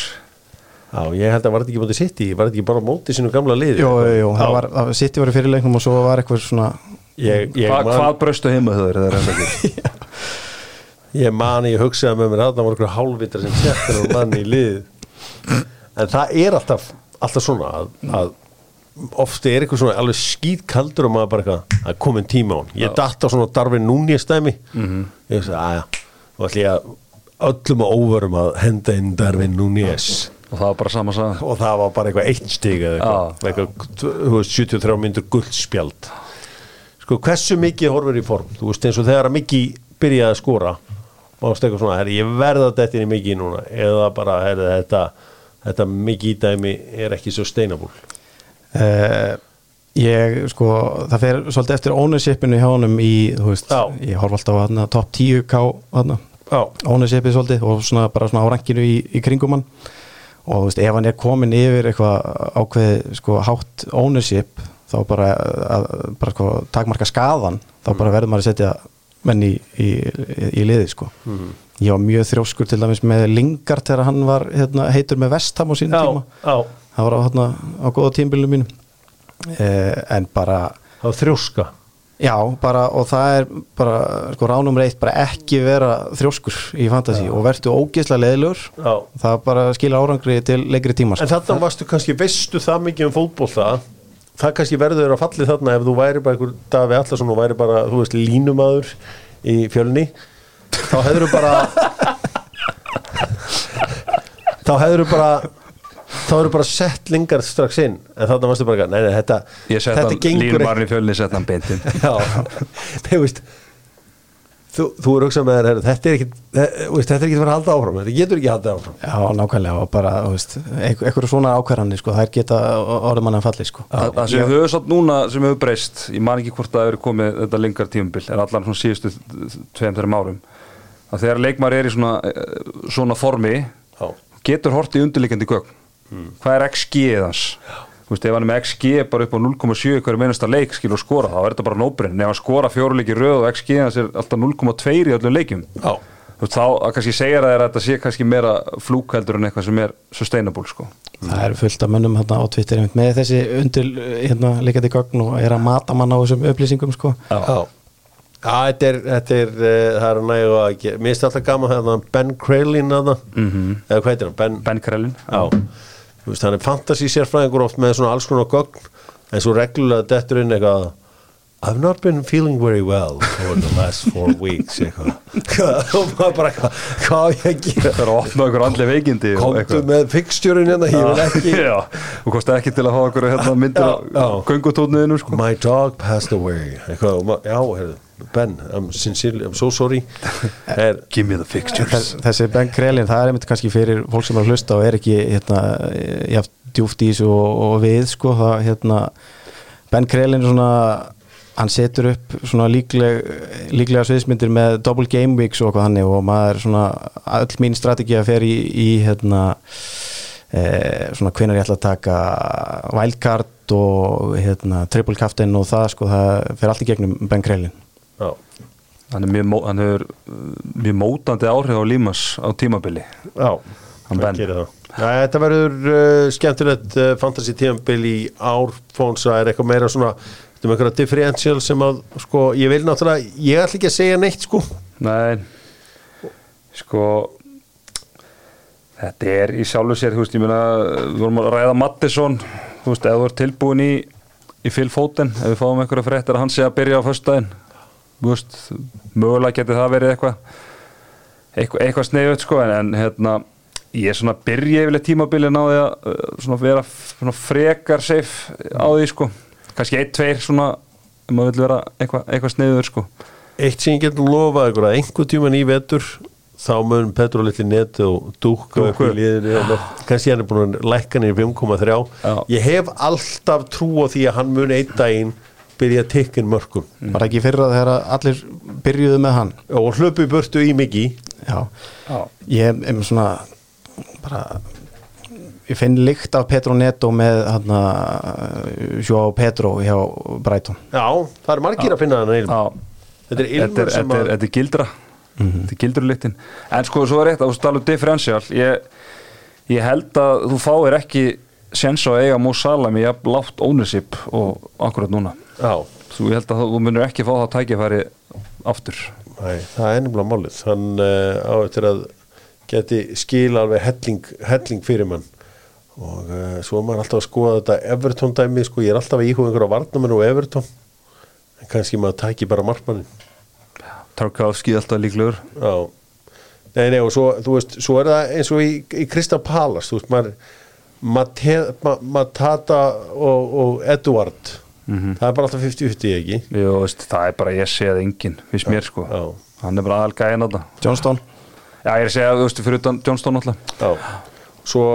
Já, ég held að var þetta ekki mótið sitt í Var þetta ekki bara mótið sínu gamla lið Jú, jú, jú, Já. það var, það- City var í fyrirleiknum og svo var eitthvað svona Ég, ég, Hva, Hvað braustu heima þau þegar það er ekki? ég man ég hugsaði með mér að það voru einhverju hálfvitar sem settir og manni í lið. En það er alltaf alltaf svona að, að ofti er eitthvað svona alveg skýt kaldur og maður bara eitthvað, er komin tíma á hann. Ég datt á svona Darvin Núni stæmi Mhm. ég veist að, aðja og ætla ég að öllum og óverum að henda inn Darvin Núnies Og það var bara sama saga og það var bara eitthvað eitt eða eitthvað, eitthvað þú veist, 73 myndur guldspjald sko hversu mikið horfur í form? Þú veist eins og þegar að mikið byrjaði að skora og eitthvað svona, herri, ég verða þetta inn í mikið núna eða bara, herri, þetta þetta mikið dæmi er ekki svo steinabúl? Uh, Ég, sko, það fer svolítið eftir ownershipinu hjá honum í, þú veist, Já. ég horf alltaf á hana, top 10k hana, ownershipið svolítið og svona bara svona á rankinu í, í kringum hann. Og þú veist, ef hann er komin yfir eitthvað ákveðið, sko, hátt ownership þá bara, að, bara sko, takmarka skaðan, þá bara verður maður að setja menn í, í, í liði, sko. Ég var mjög þrjóskur til dæmis með Lingard þegar hann var hérna, heitur með Vestham á sínum já, tíma. já. Það var á, hérna, á góða tímbilinu mínu eh, en bara það var þrjóska? Já, bara, og það er bara, sko, ránum reitt bara ekki vera þrjóskur í fantasy. Og verður ógeðslega leðilegur já. það bara skilja árangri til lengri tíma En sko. þarna varstu kannski, veistu það mikið um fótból það það kannski verður að falli þarna ef þú væri bara einhver Davi Allarsson og væri bara, þú veist, línumadur í fjölni þá hefur þú bara þá hefur þú bara þá hefur þú bara sett lingar strax inn. En þarna varstu bara, nei, nei, þetta þetta gengur línumarinn í fjölni sett hann beintinn Já, nei, veist þú, þú er hugsað með þér, þetta er ekki þetta er ekki fara að halda áfram, þetta getur ekki að halda áfram. Já, nákvæmlega og bara, þú veist, einhver- einhverju svona ákvarðanir sko, þær geta orðum manna falli sko. Það það sem við höfum satt núna sem hefur breyst ég man ekki hvort það hefur komið þetta lengar tímabil er allan svona síðustu tveim þeirra árum að þegar leikmar er í svona, svona formi Já, getur hort í undirleikandi gögn hvað er XG þans Þú veist, ef hann er með XG bara upp á 0,7 hverju meinasta leik skilur að skora, þá er þetta bara nóbrinn ef hann skora fjóruleiki röð og XG hans er alltaf 0,2 í öllum leikjum já, Þú veist, þá að kannski segja það er að þetta sé kannski meira flúk heldur en eitthvað sem er sustainable sko. það er fullt af mönnum hérna á Twitter með þessi undir hérna, leikandi gögn og er að mata mann á þessum upplýsingum sko. Já, já þetta er, þetta er uh, það er að nægu að Mér finnst alltaf gaman hérna Ben Kralin þarna Mhm. eða hvað heitir hann? Ben, Ben Krellin Er fantasy sérfræðingur oft með svona alls konar gögn en svo reglulega dettur inn eitthvað I've not been feeling very well for the last four weeks eitthvað. Og maður bara eitthvað, hvað ég gera Það er að opna okkur andli veikindi og komdu með fixtjúrin hérna, ég vil ekki Já, og kosti ekki til að hafa okkur hérna myndir á já. göngutónniðinu sko. My dog passed away. Eitthvað, já, heyrðu, Ben I'm sincerely, I'm so sorry. Er, Give me the fixtures. Þess- þessi Ben Krelin, það er einmitt kannski fyrir fólk sem er að hlusta og er ekki hérna, jáft djúft í þessu og, og við sko, það, hérna, Ben Krelin er svona hann setur upp svona líkleg, líklega sviðsmyndir með double game weeks og eitthvað hann og maður svona, öll mín strategi að fer í, í hérna e, svona hvenær ég ætla að taka wildcard og hérna triple captain og það sko, það fer allt í gegnum Ben Krelin já, Hann er mjög, hann hefur uh, mjög mótandi áhrif á Límas á tímabili já Hann Ben. gerir það. Já, þetta verður uh, skemmtilegt uh, fantasy tíambil í árfónsa er eitthvað meira svona með einhverja differential sem að sko, ég vil náttúrulega, ég ætla ekki að segja neitt sko. Nei. Sko Þetta er í sjálfu sér, þú veist, ég meina við vorum að ræða Mattisson þú veist, ef þú ert tilbúin í í Foden, ef við fáum einhverja fréttir að hann sé að byrja á föstudaginn þú veist, mögulega geti það verið eitthvað eitthvað, eitthvað sneiðut sko, en, en hérna ég er svona að byrja yfirlega tímabilið því að uh, svona vera svona frekar safe á því sko kannski ein, tveir svona, ef maður vil vera eitthvað, eitthvað sneiður sko eitt sem ég getur lofað ykkur að einhver tíman í vetur þá mun Petro litli neti og dúkka upp í Dúkku. liðinu hérna. kannski hann er búin að lækka niður 5,3 Já. ég hef alltaf trú á því að hann mun einn daginn byrja að tikkin mörgum var ekki fyrra þegar allir byrjuðu með hann og hlöpu í burtu í miki Já, Já. ég er svona bara ég finn lykt af Petro Neto með hann Sjó Petro hjá Brighton. Já, það er margir að finna Já. þetta er Þetta ilmur er, sem þetta er, að þetta er gildra. Þetta er gildru litin En sko, svo er eitt, að þú tala um differential. Ég, ég held að þú fáir ekki sens á að eiga Mo Salah með jafn látt ownership og akkurat núna. Já, þú ég held að þú munir ekki fá það tækifæri aftur. Nei, það er nefnilega málið. Hann uh, á eftir að geti skil alveg helling, helling fyrir mann og uh, svo er maður alltaf að skoða þetta Everton dæmi, sko, ég er alltaf að íhuga einhverja varnamenn og Everton. En kannski maður tæki bara markmannin Tarkovski alltaf líklegur. Já, nei, nei og svo, þú veist, svo er það eins og í, í Krista Palas, þú veist, maður Matata og, og Eduard það er bara alltaf 50-50 ekki? Jú, veist, það er bara ég séð enginn fyrst mér sko. Já. hann er bara aðal gæðin á það Johnston? Já, ég er að segja, þú veist, fyrir utan Johnston alltaf. Já, svo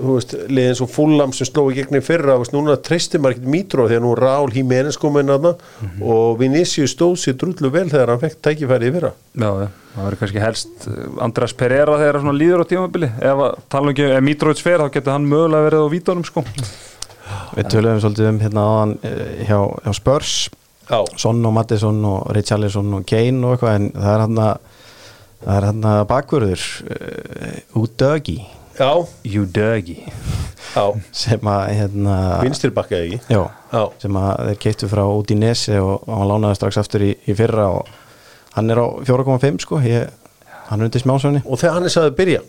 þú veist, liðin svo fullam sem sló í gegn í fyrra, þú veist, núna treystir maður ekkert Mítro því að nú Rál Hímenes kom inn aðna og Vinicius stóð sér drullu vel þegar hann fekk tækifæri í fyrra. Já, já, það verður kannski helst uh, András Pereira þegar það svona líður á tímabili. Ef tala um ekki, ef Mitrovic fer þá getur hann mögulega verið á vítunum sko. Við töluðum svolítið um hérna áðan eh, hjá, hjá Spurs. Já, Son og Mattisson og Richarlison og Kane og eitthvað en það er hann að það er hann að bakvörður uh, Udögi já, You duggy já. Sem að hérna Vinstir bakka ekki? Já, Já, sem að þeir keittu frá Udinese og, og hann lánaði strax aftur í, í fyrra og hann er á 4,5 sko. Ég, hann er undir smásönni og þegar hann er sagði byrja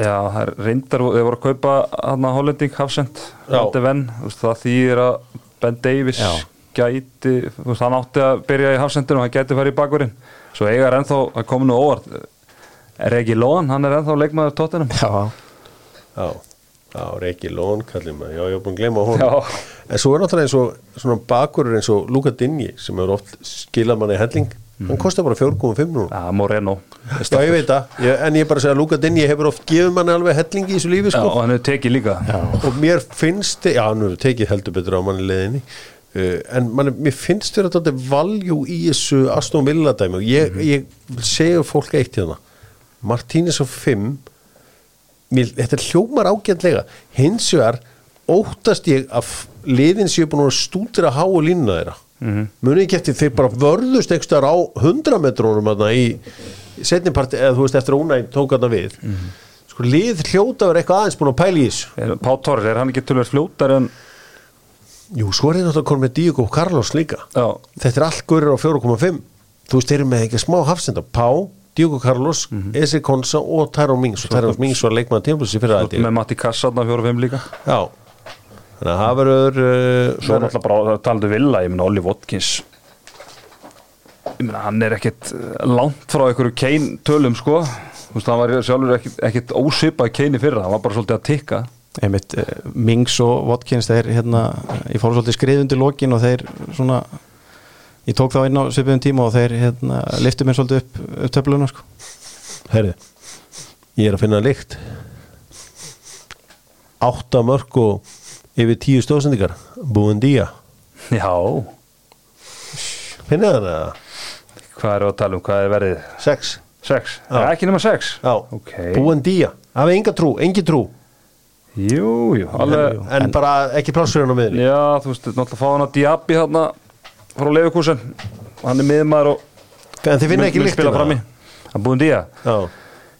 Já, það er reyndar, þeir voru að kaupa hann að Hollending Hafsend það þýðir að Ben Davies Já. gæti þú veist, hann átti að byrja í Hafsendinu og hann gæti farið í bakverðin svo eiga er ennþá að koma nú óvart Regi Lóan, hann er ennþá leikmaður tóttinum já, Já, já, Reiki Lón kallir maður, já, ég hef búin að glemma hún Já. En svo er náttúrulega eins og svona bakurur eins og Luka Dinji sem hefur oft skilað manni helling hann kostar bara 4,5 núna. Já, Moreno. Já, ég veit það, ég, en ég bara segja að Luka Dinji hefur oft gefið manni alveg helling í þessu lífi Já, sko. og hann hefur tekið líka. Já, og mér finnst, já, hann hefur tekið heldur betur á manni leiðinni. Uh, en manni, mér finnst þér að þetta er valjú í þessu Aston Villa dæmi. Og ég, ég vil segja fólk eitt hérna. Martínez og 5 mér, þetta hljómar ágætlega. Hins vegar óttast ég að liðin séu búin að stúdira há og línna þeirra. Mm -hmm. muni ekki eftir þeir bara vörðust ekstar á 100 metrónum í setniparti, eða þú veist eftir að Unai tók þarna við. Sko lið hljóta verið eitthvað aðeins búin að pæla í þessu. Pá Torres, er hann ekki tölver fljótar en Jú, svo er þetta náttúrulega konum með Diego Carlos líka. Já, Þetta er allt gurir á 4,5 Þú veist, þeir eru með ekki smá hafsenda. Pá, Diego Carlos, mm -hmm. Esi Konsa og Tyrone Mings. Og Tyrone Mings var leikmaður tímplusi fyrir þú ert þetta með Matti Kassa þarna fjóra fimm líka. Já, þannig að það verður uh, Svo er náttúrulega bara talandi villa, ég meina Olli Watkins. Ég meina hann er ekkit eh, langt frá einhverju Kane tölum sko. Þú veist hann var sjálfur ekkit, ekkit ósipað Kane í fyrra, hann var bara svolítið að tikka. Einmitt uh, Mings og Watkins þeir hérna, ég fór svolítið skrið undir lokin og þeir svona ég tók þá inn á svipiðum tíma og þeir hérna, liftu mér svolítið upp, upp töfluna sko. Herði, ég er að finna líkt Átta mörg og yfir tíu stóðsendingar Búin día Já, Finnið það eða? hvað er að tala um, hvað er verið? Sex Sex? Já. Já. Ekki nema sex? Já, Ok. Búin día Hafið enga trú, engi trú Jú, jú, alveg En, bara ekki plássur hann á miðinni Já, þú veist, náttúrulega fá hann að Diaby þarna frá Leifukúsen hann er miðmaður og En þið finna ekki mun spila fram í. Hann búin día. Já,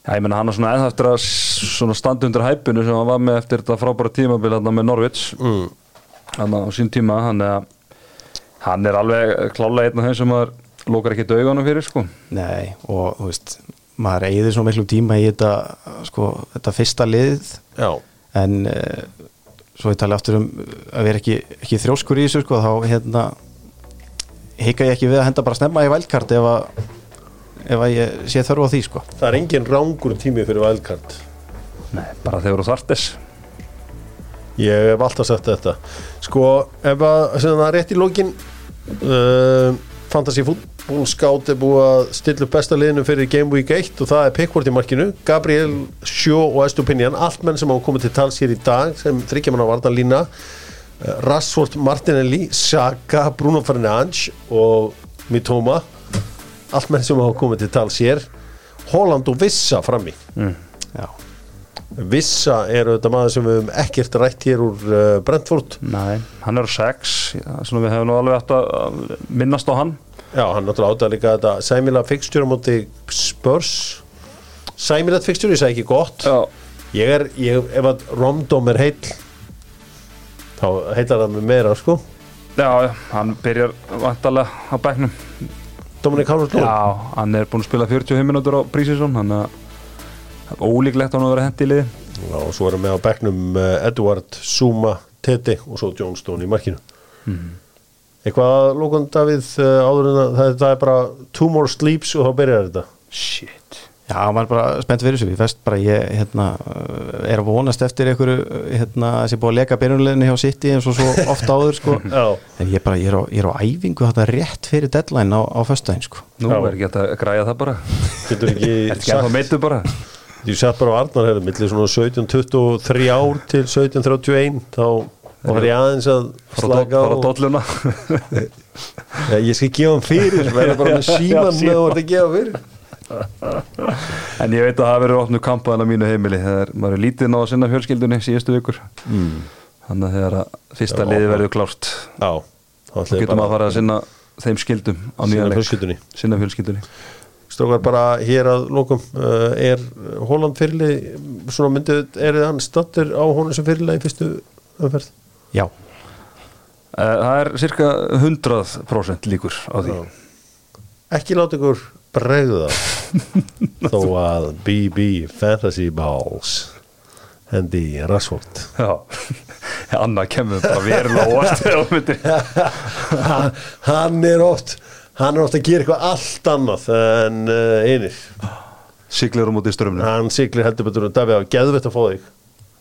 ég menna hann er svona ennþá eftir að svona standa undir hæpunu sem hann var með eftir þetta frábæra tímabil hann með Norvits mm. hann á sín tíma hann er, hann er alveg klálega einn af þeim sem maður lókar ekki daugunum fyrir sko. Nei, og þú veist maður eigði svo miklu tíma í þetta sko, þetta fyrsta lið. Já, en uh, svo ég tala aftur um að vera ekki, ekki þrjóskur í þessu sko, þá hérna hika ég ekki við að henda bara snemma í vældkart ef að ef að ég sé þörfu á því sko. Það er engin rángur tími fyrir wildcard. Nei, bara þegar þú þartis Ég hef alltaf sagt þetta. Sko, ef að sem það er rétt í lókin uh, Fantasy Football Scout er búið að stilla upp besta liðinu fyrir Game Week 1 og það er Pickford í markinu Gabriel, Sjó og Estupinian allt menn sem hafa komið til tals hér í dag sem þryggja mann á varnalína uh, Rashford, Martinelli, Saka Bruno Fernandes og Mitoma. Allt menn sem hafa komið til tals hér. Holland og Vissa frammi. Já, Vissa er auðvitað maður sem við höfum ekkert rætt hér úr uh, Brentford. Nei, hann er á sex. Já, svona við hefum nú alveg átt að minnast á hann. Já, hann náttúrulega áttað líka þetta sæmila fixture á móti Spurs. Sæmilegt fixture, ég segi ekki gott. Já, ég er, ég, ef að Romdom er heill þá heillar það mig meira sko. Já, hann byrjar vantalega á bæknum Dominik Calvert-Lewin? Já, hann er búinn að spila 45 minútur á prísísson hann er ólíklegt að hann að vera hendi í liði. Já, og svo erum við á bekknum uh, Edward, Zuma, Tete og svo John Stone í markinu. Eitthvað lókun Davíð uh, áður en að það, það er bara two more sleeps og þá byrjar þetta. Shit Já, maður er bara spennt fyrir þessu, ég fest bara ég hérna, er að vonast eftir einhverju hérna, sem er búið að leka byrjunleginni hjá City eins og svo ofta áður sko. Já, en ég, bara, ég, er á, ég er á æfingu þetta rétt fyrir deadline á, á föstudaginn sko. Nú Já. er ekki hægt að græja það bara? Ekki Er ekki að það meittu bara? Ég sett bara á Arnar hefði millir svona 1723 ár til 1731 þá var ég aðeins að slaka á Fara dolluna. Ja, Ég skal gefa hann fyrir verða bara með síman með að verða að gefa fyrir En ég veit að það verður opnu kampaðan á mínu heimili þegar maður er lítið ná að sinna fjölskyldunni síðustu vikur mm. Þannig að þegar að fyrsta liði verður klárt Já, þá getur maður að fara að sinna þeim skildum á Sinna nýjan leik. fjölskyldunni. Sinna fjölskyldunni Strókar bara hér að lókum uh, er Holland fyrirli svona myndið, er hann stattur á honum sem fyrirli í fyrstu umferð? Já, Eh, Það er cirka 100% líkur á því Já. Ekki láta ykkur bregða. Þó að BB Fantasy Balls hendi Rashford. Já, Anna kemur bara verulega óvart þegar hún myndir hann, hann er oft hann er oft að gera eitthvað allt annað en uh, einir. Siglir um út í strömminu hann siglir heldur betur að Davíð á geðvett að fá þig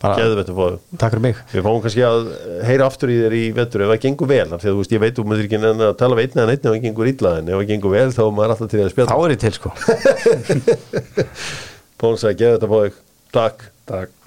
Að takk fyrir mig. Við fáum kannski að heyra aftur í þér í vettur ef það gengur vel, af því að þú veist, ég veit þú myndir ekki að tala veitna en einnig ef það gengur illa en ef það gengur vel þá er maður alltaf til að Þá spjalla er ég til sko. Póns að geða þetta þig, takk. Takk